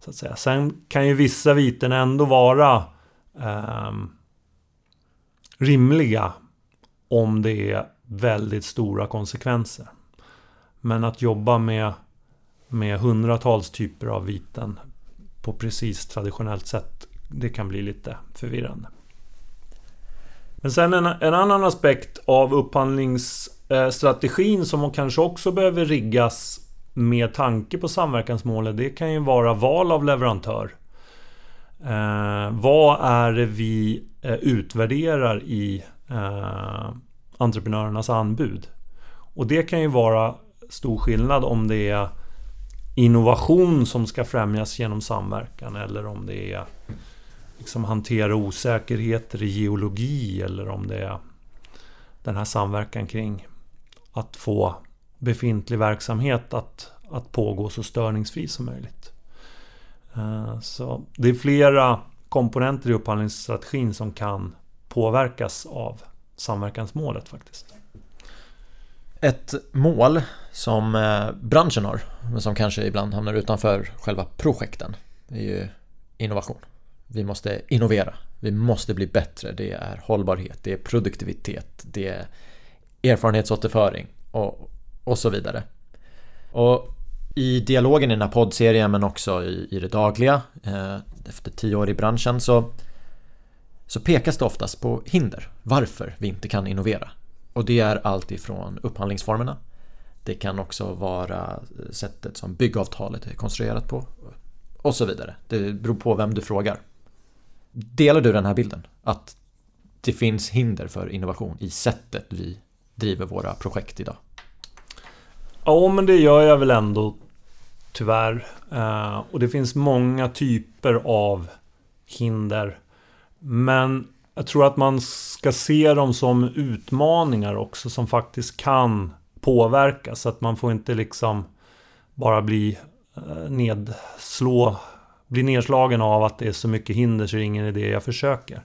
Så att säga. Sen kan ju vissa viten ändå vara eh, rimliga om det är väldigt stora konsekvenser. Men att jobba med, med hundratals typer av viten på precis traditionellt sätt, det kan bli lite förvirrande. Men sen en, en annan aspekt av upphandlingsstrategin som kanske också behöver riggas med tanke på samverkansmålet, det kan ju vara val av leverantör. Eh, vad är det vi eh, utvärderar i eh, entreprenörernas anbud? Och det kan ju vara stor skillnad om det är innovation som ska främjas genom samverkan eller om det är liksom hantera osäkerheter i geologi eller om det är den här samverkan kring att få befintlig verksamhet att, att pågå så störningsfri som möjligt. Eh, så det är flera komponenter i upphandlingsstrategin som kan påverkas av samverkansmålet faktiskt. Ett mål som eh, branschen har, men som kanske ibland hamnar utanför själva projekten, är ju innovation. Vi måste innovera. Vi måste bli bättre. Det är hållbarhet, det är produktivitet, det är erfarenhetsåterföring och, och så vidare. Och i dialogen i den här poddserien men också i, i det dagliga eh, efter tio år i branschen så, så pekas det oftast på hinder varför vi inte kan innovera. Och det är allt ifrån upphandlingsformerna Det kan också vara sättet som byggavtalet är konstruerat på och så vidare. Det beror på vem du frågar. Delar du den här bilden? Att det finns hinder för innovation i sättet vi driver våra projekt idag? Ja, men det gör jag väl ändå tyvärr. Eh, och det finns många typer av hinder. Men jag tror att man ska se dem som utmaningar också som faktiskt kan påverka. Så att man får inte liksom bara bli eh, nedslå blir nedslagen av att det är så mycket hinder så det är ingen idé jag försöker.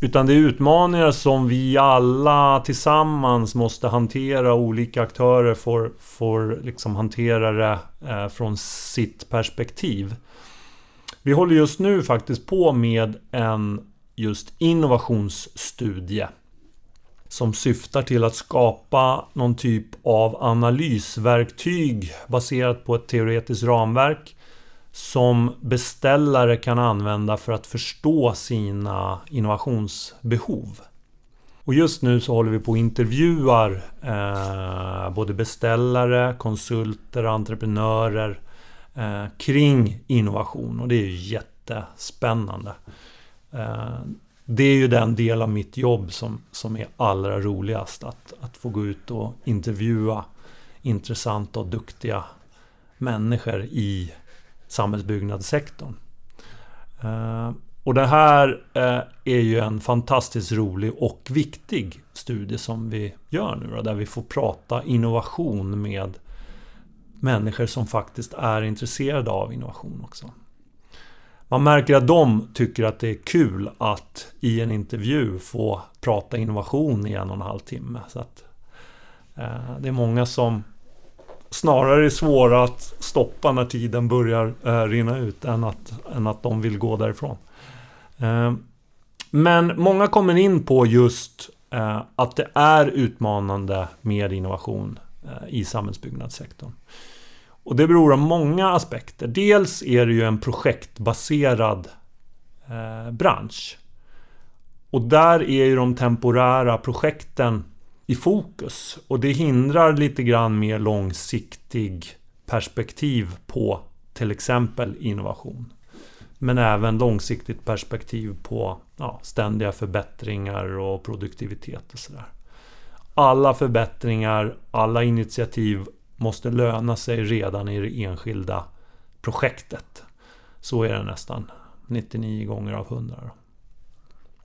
Utan det är utmaningar som vi alla tillsammans måste hantera. Olika aktörer får, får liksom hantera det eh, från sitt perspektiv. Vi håller just nu faktiskt på med en just innovationsstudie. Som syftar till att skapa någon typ av analysverktyg baserat på ett teoretiskt ramverk som beställare kan använda för att förstå sina innovationsbehov. Och just nu så håller vi på och intervjuar eh, både beställare, konsulter, entreprenörer eh, kring innovation och det är ju jättespännande. Eh, det är ju den del av mitt jobb som, som är allra roligast. Att, att få gå ut och intervjua intressanta och duktiga människor i samhällsbyggnadssektorn. Eh, och det här eh, är ju en fantastiskt rolig och viktig studie som vi gör nu då, där vi får prata innovation med människor som faktiskt är intresserade av innovation också. Man märker att de tycker att det är kul att i en intervju få prata innovation i en och en halv timme. Så att, eh, det är många som snarare är svåra att stoppa när tiden börjar eh, rinna ut än att, än att de vill gå därifrån. Eh, men många kommer in på just eh, att det är utmanande med innovation eh, i samhällsbyggnadssektorn. Och det beror av många aspekter. Dels är det ju en projektbaserad eh, bransch. Och där är ju de temporära projekten i fokus. Och det hindrar lite grann mer långsiktig perspektiv på till exempel innovation. Men även långsiktigt perspektiv på ja, ständiga förbättringar och produktivitet och sådär. Alla förbättringar, alla initiativ måste löna sig redan i det enskilda projektet. Så är det nästan 99 gånger av 100.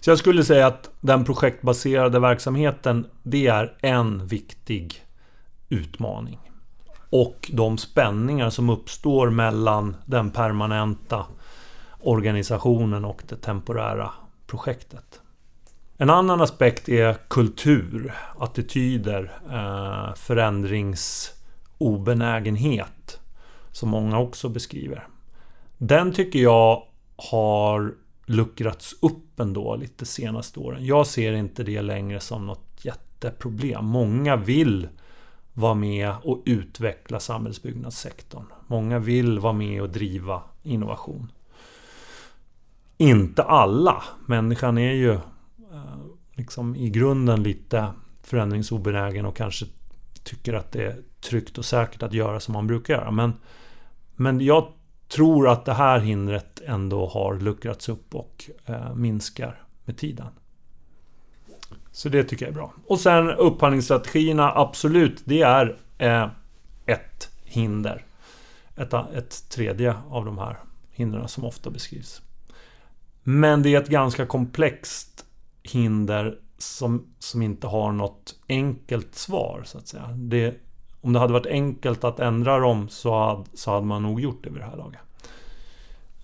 Så jag skulle säga att den projektbaserade verksamheten, det är en viktig utmaning. Och de spänningar som uppstår mellan den permanenta organisationen och det temporära projektet. En annan aspekt är kultur, attityder, eh, förändringsobenägenhet. Som många också beskriver. Den tycker jag har luckrats upp ändå lite senaste åren. Jag ser inte det längre som något jätteproblem. Många vill vara med och utveckla samhällsbyggnadssektorn. Många vill vara med och driva innovation. Inte alla. Människan är ju eh, liksom i grunden lite förändringsobenägen och kanske tycker att det är tryggt och säkert att göra som man brukar göra. Men, men jag tror att det här hindret ändå har luckrats upp och eh, minskar med tiden. Så det tycker jag är bra. Och sen upphandlingsstrategierna, absolut, det är eh, ett hinder. Ett, ett tredje av de här hindren som ofta beskrivs. Men det är ett ganska komplext hinder som, som inte har något enkelt svar, så att säga. Det, om det hade varit enkelt att ändra dem så hade, så hade man nog gjort det vid det här laget.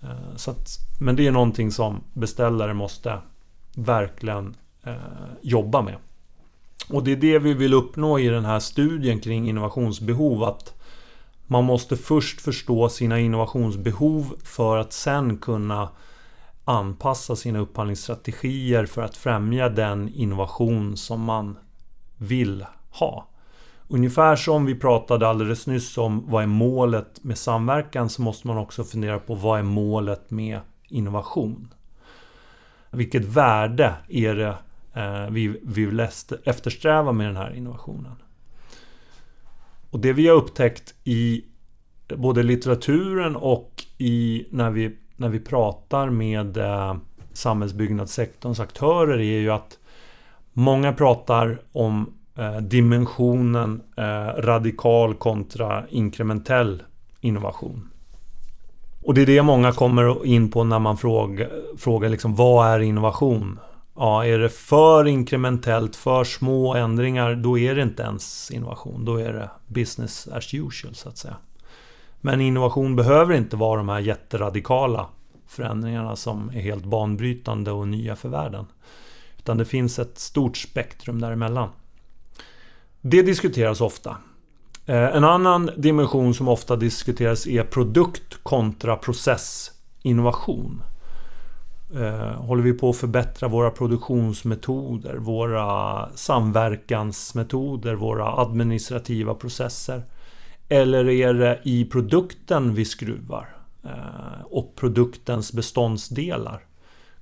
Eh, så att, men det är någonting som beställare måste verkligen eh, jobba med. Och det är det vi vill uppnå i den här studien kring innovationsbehov. Att man måste först förstå sina innovationsbehov för att sen kunna anpassa sina upphandlingsstrategier för att främja den innovation som man vill ha. Ungefär som vi pratade alldeles nyss om vad är målet med samverkan så måste man också fundera på vad är målet med innovation? Vilket värde är det eh, vi vill eftersträva med den här innovationen? Och det vi har upptäckt i både litteraturen och i när vi, när vi pratar med eh, samhällsbyggnadssektorns aktörer är ju att många pratar om Eh, dimensionen eh, radikal kontra inkrementell innovation. Och det är det många kommer in på när man frågar, frågar liksom, vad är innovation? Ja, är det för inkrementellt, för små ändringar, då är det inte ens innovation. Då är det business as usual, så att säga. Men innovation behöver inte vara de här jätteradikala förändringarna som är helt banbrytande och nya för världen. Utan det finns ett stort spektrum däremellan. Det diskuteras ofta. Eh, en annan dimension som ofta diskuteras är produkt kontra processinnovation. Eh, håller vi på att förbättra våra produktionsmetoder, våra samverkansmetoder, våra administrativa processer? Eller är det i produkten vi skruvar? Eh, och produktens beståndsdelar?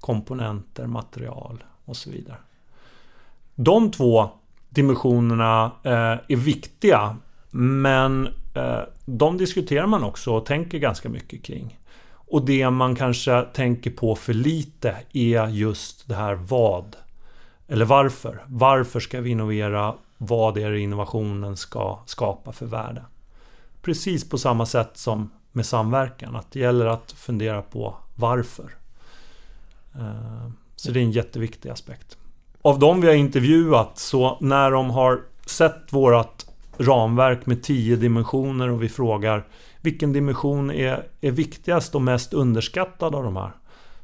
Komponenter, material och så vidare. De två dimensionerna eh, är viktiga. Men eh, de diskuterar man också och tänker ganska mycket kring. Och det man kanske tänker på för lite är just det här vad. Eller varför. Varför ska vi innovera? Vad är det innovationen ska skapa för värde? Precis på samma sätt som med samverkan. Att det gäller att fundera på varför. Eh, så det är en jätteviktig aspekt av de vi har intervjuat så när de har sett vårat ramverk med tio dimensioner och vi frågar vilken dimension är, är viktigast och mest underskattad av de här?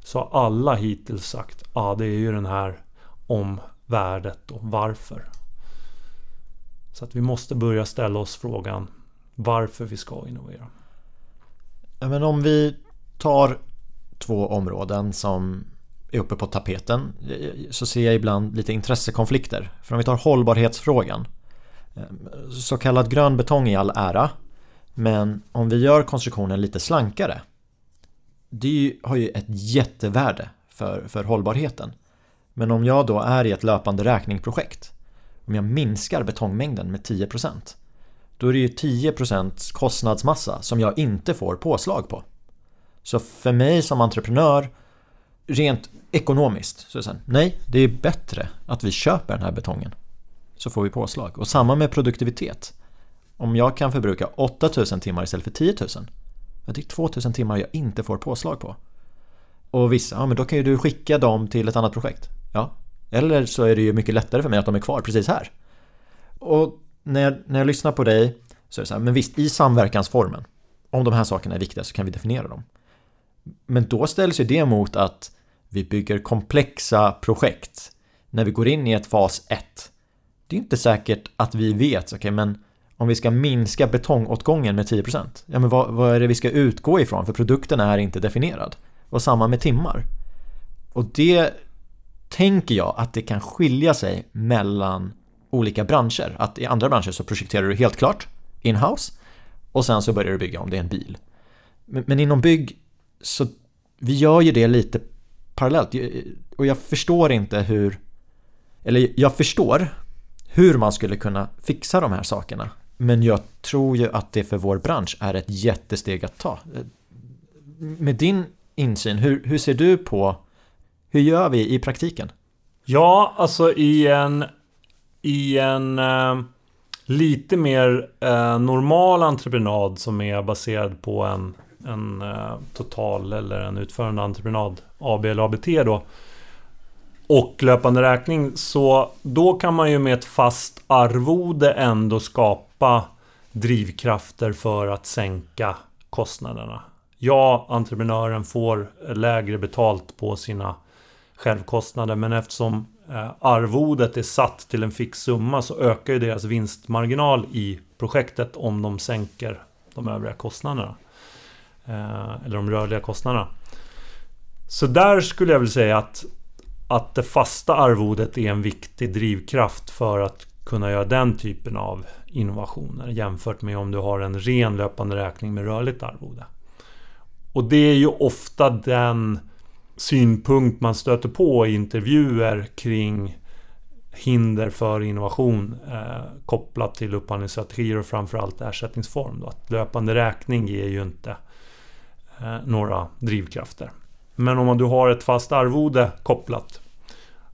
Så har alla hittills sagt ja ah, det är ju den här om värdet och varför. Så att vi måste börja ställa oss frågan varför vi ska innovera. Ja, men om vi tar två områden som är uppe på tapeten så ser jag ibland lite intressekonflikter. För om vi tar hållbarhetsfrågan. Eh, så kallad grön betong i all ära. Men om vi gör konstruktionen lite slankare. Det har ju ett jättevärde för, för hållbarheten. Men om jag då är i ett löpande räkningprojekt. Om jag minskar betongmängden med 10% då är det ju 10% kostnadsmassa som jag inte får påslag på. Så för mig som entreprenör, rent ekonomiskt, så är det nej, det är bättre att vi köper den här betongen. Så får vi påslag. Och samma med produktivitet. Om jag kan förbruka 8000 timmar istället för 10 000, det är 2000 timmar jag inte får påslag på. Och vissa, ja men då kan ju du skicka dem till ett annat projekt. Ja. Eller så är det ju mycket lättare för mig att de är kvar precis här. Och när jag, när jag lyssnar på dig så är det så här, men visst i samverkansformen om de här sakerna är viktiga så kan vi definiera dem. Men då ställs ju det mot att vi bygger komplexa projekt när vi går in i ett fas 1. Det är inte säkert att vi vet, okej okay, men om vi ska minska betongåtgången med 10% ja men vad, vad är det vi ska utgå ifrån? För produkten är inte definierad. Och samma med timmar. Och det tänker jag att det kan skilja sig mellan olika branscher. Att i andra branscher så projekterar du helt klart in-house och sen så börjar du bygga om det är en bil. Men, men inom bygg så vi gör ju det lite parallellt och jag förstår inte hur eller jag förstår hur man skulle kunna fixa de här sakerna men jag tror ju att det för vår bransch är ett jättesteg att ta. Med din insyn, hur, hur ser du på hur gör vi i praktiken? Ja, alltså i en i en eh, lite mer eh, normal entreprenad som är baserad på en, en eh, total eller en utförande entreprenad AB eller ABT då och löpande räkning så då kan man ju med ett fast arvode ändå skapa drivkrafter för att sänka kostnaderna. Ja, entreprenören får lägre betalt på sina självkostnader men eftersom eh, arvodet är satt till en fix summa så ökar ju deras vinstmarginal i projektet om de sänker de övriga kostnaderna. Eh, eller de rörliga kostnaderna. Så där skulle jag vilja säga att, att det fasta arvodet är en viktig drivkraft för att kunna göra den typen av innovationer jämfört med om du har en ren löpande räkning med rörligt arvode. Och det är ju ofta den synpunkt man stöter på i intervjuer kring hinder för innovation eh, kopplat till upphandlingsstrategier och framförallt ersättningsform. Då. Att löpande räkning ger ju inte eh, Eh, några drivkrafter. Men om du har ett fast arvode kopplat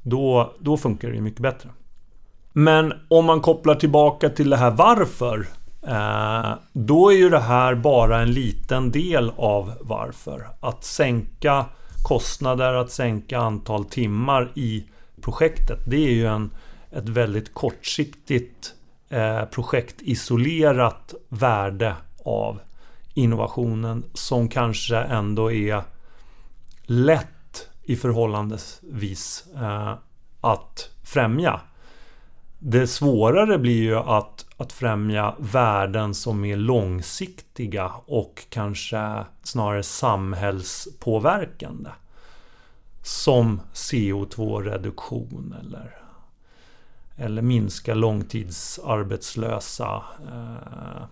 då, då funkar det mycket bättre. Men om man kopplar tillbaka till det här varför eh, då är ju det här bara en liten del av varför. Att sänka kostnader att sänka antal timmar i projektet. Det är ju en, ett väldigt kortsiktigt eh, projektisolerat värde av innovationen som kanske ändå är lätt i förhållandevis eh, att främja. Det svårare blir ju att, att främja värden som är långsiktiga och kanske snarare samhällspåverkande. Som CO2-reduktion eller, eller minska långtidsarbetslösa eh,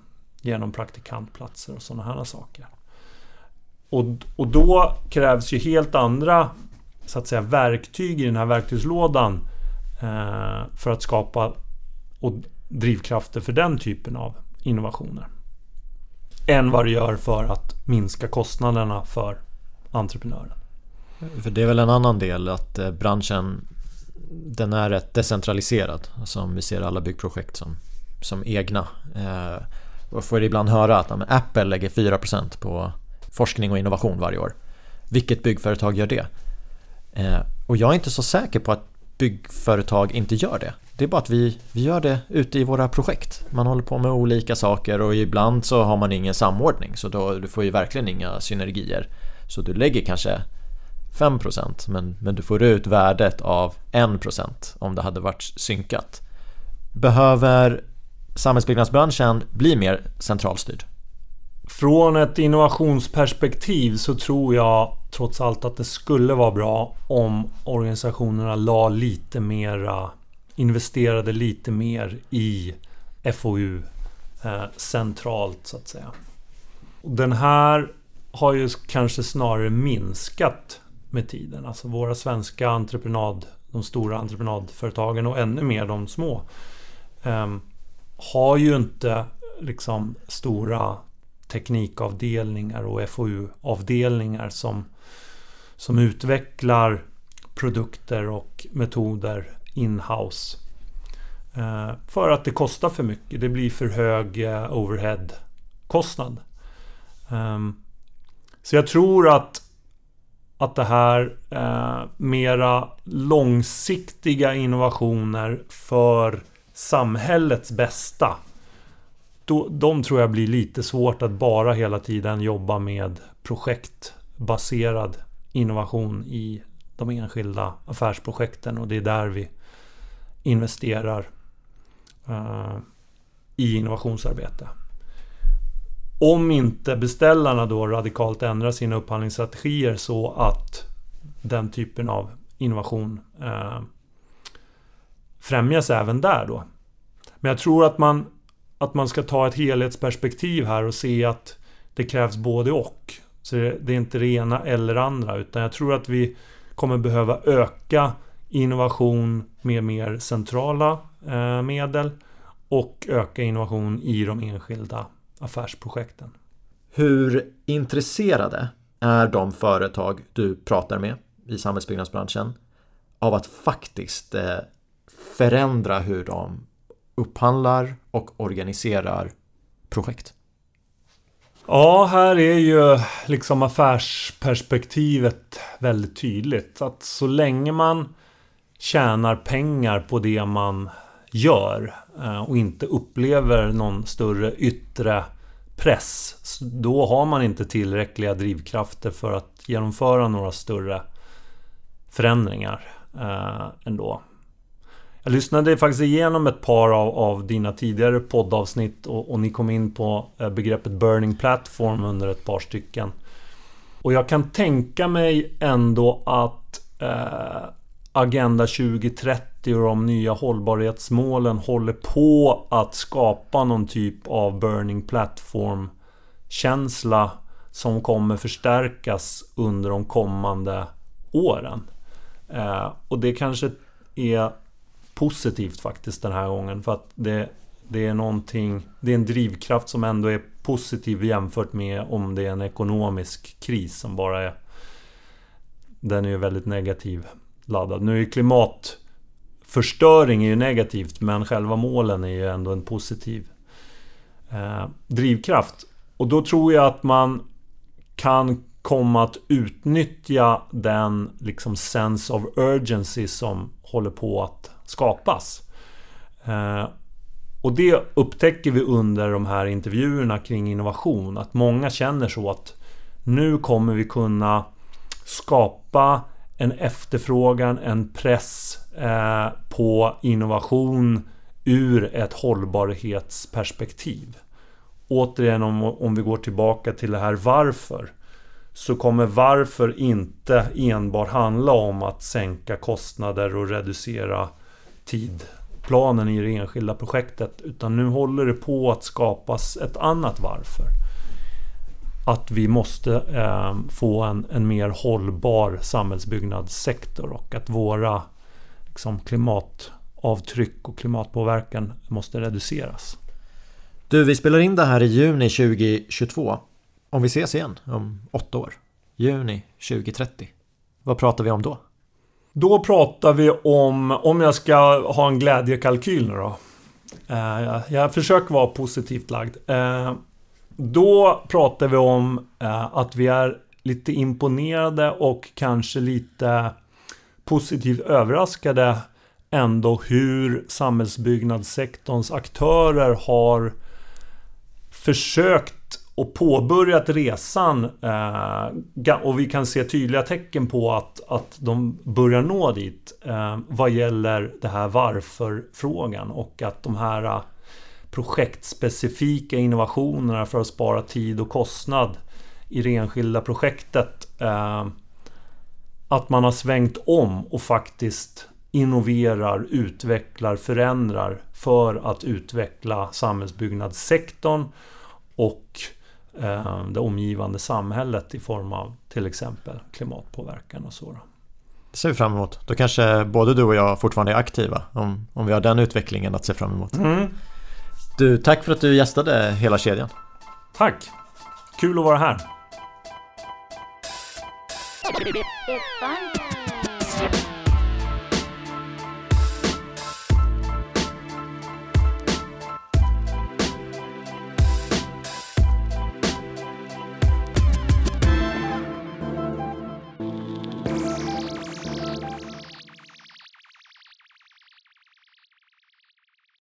genom praktikantplatser och sådana här saker. Och, och då krävs ju helt andra så att säga, verktyg i den här verktygslådan Eh, för att skapa och drivkrafter för den typen av innovationer. Än vad det gör för att minska kostnaderna för entreprenören. För det är väl en annan del att eh, branschen den är rätt decentraliserad. Alltså som vi ser alla byggprojekt som, som egna. Eh, och får ibland höra att men, Apple lägger 4% på forskning och innovation varje år. Vilket byggföretag gör det? Eh, och jag är inte så säker på att byggföretag inte gör det. Det är bara att vi, vi gör det ute i våra projekt. Man håller på med olika saker och ibland så har man ingen samordning så då du får ju verkligen inga synergier. Så du lägger kanske 5% men, men du får ut värdet av 1% om det hade varit synkat. Behöver samhällsbyggnadsbranschen blir mer centralstyrd? Från ett innovationsperspektiv så tror jag trots allt att det skulle vara bra om organisationerna la lite mera, investerade lite mer i FoU eh, centralt så att säga. Den här har ju kanske snarare minskat med tiden. Alltså våra svenska entreprenad, de stora entreprenadföretagen och ännu mer de små eh, har ju inte liksom stora teknikavdelningar och FoU-avdelningar som, som utvecklar produkter och metoder in-house. Eh, för att det kostar för mycket. Det blir för hög eh, overhead-kostnad. Ehm, så jag tror att, att det här eh, mera långsiktiga innovationer för samhällets bästa då, de tror jag blir lite svårt att bara hela tiden jobba med projektbaserad innovation i de enskilda affärsprojekten och det är där vi investerar uh, i innovationsarbete. Om inte beställarna då radikalt ändrar sina upphandlingsstrategier så att den typen av innovation uh, främjas även där då. Men jag tror att man att man ska ta ett helhetsperspektiv här och se att det krävs både och. Så det är inte det ena eller andra utan jag tror att vi kommer behöva öka innovation med mer centrala eh, medel och öka innovation i de enskilda affärsprojekten. Hur intresserade är de företag du pratar med i samhällsbyggnadsbranschen av att faktiskt eh, förändra hur de upphandlar och organiserar projekt? Ja, här är ju liksom affärsperspektivet väldigt tydligt. Att så länge man tjänar pengar på det man gör eh, och inte upplever någon större yttre press. Då har man inte tillräckliga drivkrafter för att genomföra några större förändringar eh, ändå. Jag lyssnade faktiskt igenom ett par av, av dina tidigare poddavsnitt och, och, ni kom in på eh, begreppet Burning Platform under ett par stycken. Och jag kan tänka mig ändå att eh, Agenda 2030 och de nya hållbarhetsmålen håller på att skapa någon typ av Burning Platform känsla som kommer förstärkas under de kommande åren. Eh, och det kanske är positivt faktiskt den här gången. För att det, det är någonting, det är en drivkraft som ändå är positiv jämfört med om det är en ekonomisk kris som bara är... Den är ju väldigt negativ laddad. Nu är ju klimatförstöring är ju negativt men själva målen är ju ändå en positiv eh, drivkraft. Och då tror jag att man kan komma att utnyttja den liksom sense of urgency som håller på att skapas. Eh, och det upptäcker vi under de här intervjuerna kring innovation. Att många känner så att nu kommer vi kunna skapa en efterfrågan, en press eh, på innovation ur ett hållbarhetsperspektiv. Återigen om, om vi går tillbaka till det här varför. Så kommer varför inte enbart handla om att sänka kostnader och reducera tidplanen i det enskilda projektet. Utan nu håller det på att skapas ett annat varför. Att vi måste eh, få en, en mer hållbar samhällsbyggnadssektor och att våra liksom, klimatavtryck och klimatpåverkan måste reduceras. Du, vi spelar in det här i juni 2022. Om vi ses igen om åtta år, juni 2030, vad pratar vi om då? Då pratar vi om, om jag ska ha en glädjekalkyl nu då. Eh, jag försöker vara positivt lagd. Eh, då pratar vi om eh, att vi är lite imponerade och kanske lite positivt överraskade ändå hur samhällsbyggnadssektorns aktörer har försökt och påbörjat resan eh, och vi kan se tydliga tecken på att, att de börjar nå dit eh, vad gäller det här varför-frågan och att de här eh, projektspecifika innovationerna för att spara tid och kostnad i det enskilda projektet. Eh, att man har svängt om och faktiskt innoverar, utvecklar, förändrar för att utveckla samhällsbyggnadssektorn och det omgivande samhället i form av till exempel klimatpåverkan och så. Det ser vi fram emot. Då kanske både du och jag fortfarande är aktiva om, om vi har den utvecklingen att se fram emot. Mm. Du, tack för att du gästade hela kedjan. Tack! Kul att vara här.